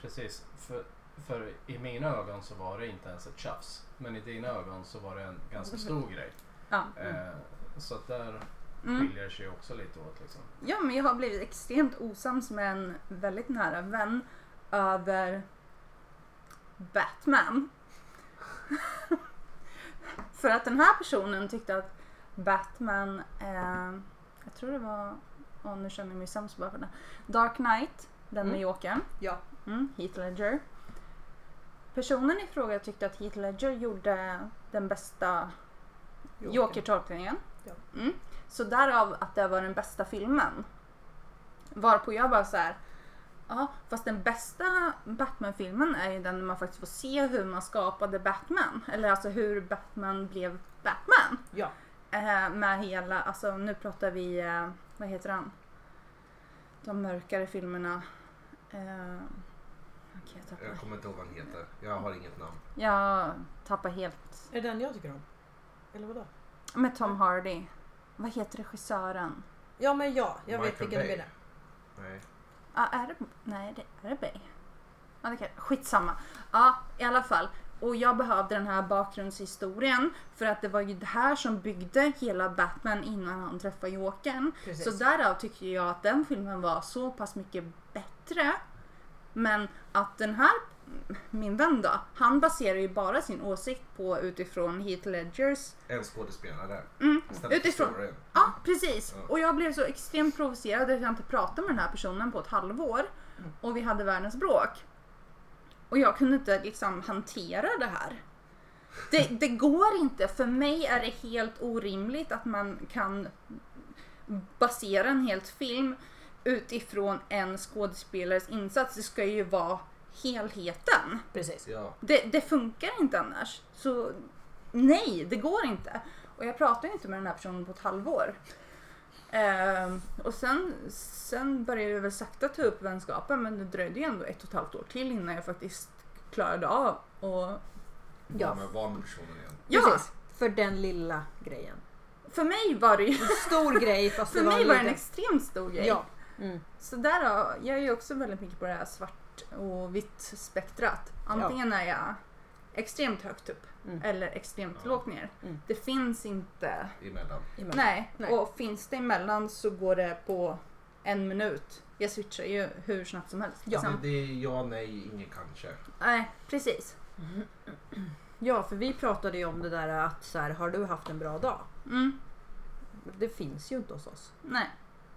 Precis. För, för i mina ögon så var det inte ens ett tjafs. Men i dina ögon så var det en ganska stor grej. Ja. Eh, så att där Mm. skiljer sig också lite åt. Liksom. Ja, men jag har blivit extremt osams med en väldigt nära vän över Batman. För att den här personen tyckte att Batman, eh, jag tror det var, oh, nu känner jag mig sämst bara för det. Dark Knight, den med Mm. Jokern. Ja. Mm, Heath Ledger. Personen i fråga tyckte att Heath Ledger gjorde den bästa Joker-tolkningen. Ja. Mm. Så därav att det var den bästa filmen. Varpå jag bara så här. Ja, fast den bästa Batman-filmen är ju den där man faktiskt får se hur man skapade Batman. Eller alltså hur Batman blev Batman. Ja. Eh, med hela, alltså nu pratar vi, eh, vad heter han? De mörkare filmerna. Eh, okej, jag, tappar. Jag kommer inte ihåg vad han heter. Jag har inget namn. jag tappar helt. Är det den jag tycker om? Eller vadå? Med Tom Hardy. Vad heter regissören? Ja men ja, jag vet Michael vilken du Bay. menar. Nej. Ja, är det... Nej, det, är det Bay? Ja, det kan, skitsamma. Ja, i alla fall. Och jag behövde den här bakgrundshistorien för att det var ju det här som byggde hela Batman innan han träffade Jokern. Så därav tycker jag att den filmen var så pass mycket bättre. Men att den här, min vän då, han baserar ju bara sin åsikt på utifrån Heath Ledgers En skådespelare. Mm. Utifrån-. Ja, precis. Ja. Och jag blev så extremt provocerad att jag inte pratade med den här personen på ett halvår. Mm. Och vi hade världens bråk. Och jag kunde inte liksom hantera det här. Det, det går inte. För mig är det helt orimligt att man kan basera en helt film utifrån en skådespelares insats. Det ska ju vara helheten. Precis. Ja. Det, det funkar inte annars. Så nej, det går inte. Och jag pratade inte med den här personen på ett halvår. Ehm, och sen, sen började jag väl sakta ta upp vänskapen men det dröjde ju ändå ett och ett halvt år till innan jag faktiskt klarade av och Ja. Men var med personen igen. Ja, Precis. För den lilla grejen. för mig var det ju, En stor grej fast för det var mig var det en extremt stor grej. Ja. Mm. Så där då, jag är ju också väldigt mycket på det här svart och vitt spektrat. Antingen är jag extremt högt upp Mm. eller extremt Ja. lågt ner. Mm. Det finns inte Emellan. Emellan. Nej. Nej. och finns det emellan så går det på en minut. Jag switchar ju hur snabbt som helst. Ja. liksom. Det, det är ja, nej, inget kanske. Nej, precis. Ja, för vi pratade ju om det där att så här, har du haft en bra dag? Mm. Det finns ju inte hos oss. Nej.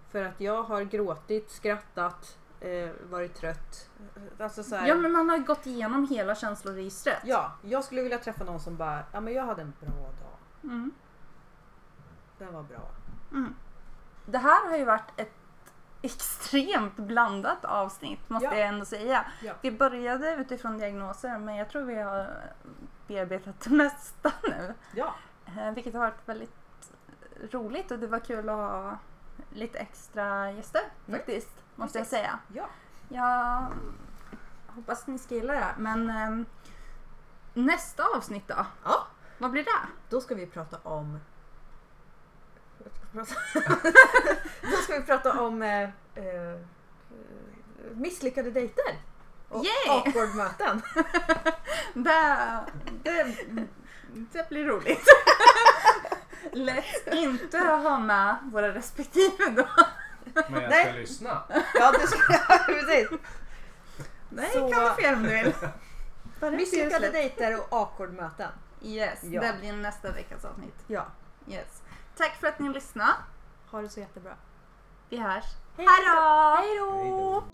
För att jag har gråtit, skrattat, varit trött. Alltså så här, Ja, men man har gått igenom hela känsloregistret. ja, jag skulle vilja träffa någon som bara, ja men jag hade en bra dag. Mm. Den var bra. Mm. Det här har ju varit ett extremt blandat avsnitt måste Ja. jag ändå säga. Ja. Vi började utifrån diagnoser men jag tror vi har bearbetat det mesta nu. Ja, Eh, Vilket har varit väldigt roligt och det var kul att ha lite extra gäster Mm. faktiskt. Måste jag säga. ja. Jag hoppas ni ska gilla det. Men ehm, nästa avsnitt då? Ja. Vad blir det? Då ska vi prata om Då ska vi prata om eh, eh, misslyckade dejter. Och Yay! awkward möten. Det, det, det blir roligt. Lätt inte ha med våra respektive då. Men jag ska lyssna. Ja, du ska, ja, precis. Nej, Så- göra om du vill. Misslyckade dejter och awkward möten. Yes, Ja. det blir nästa veckas avsnitt. Ja. Yes. Tack för att ni lyssnade. Ha det så jättebra. Vi hörs. Hej då! Hej då!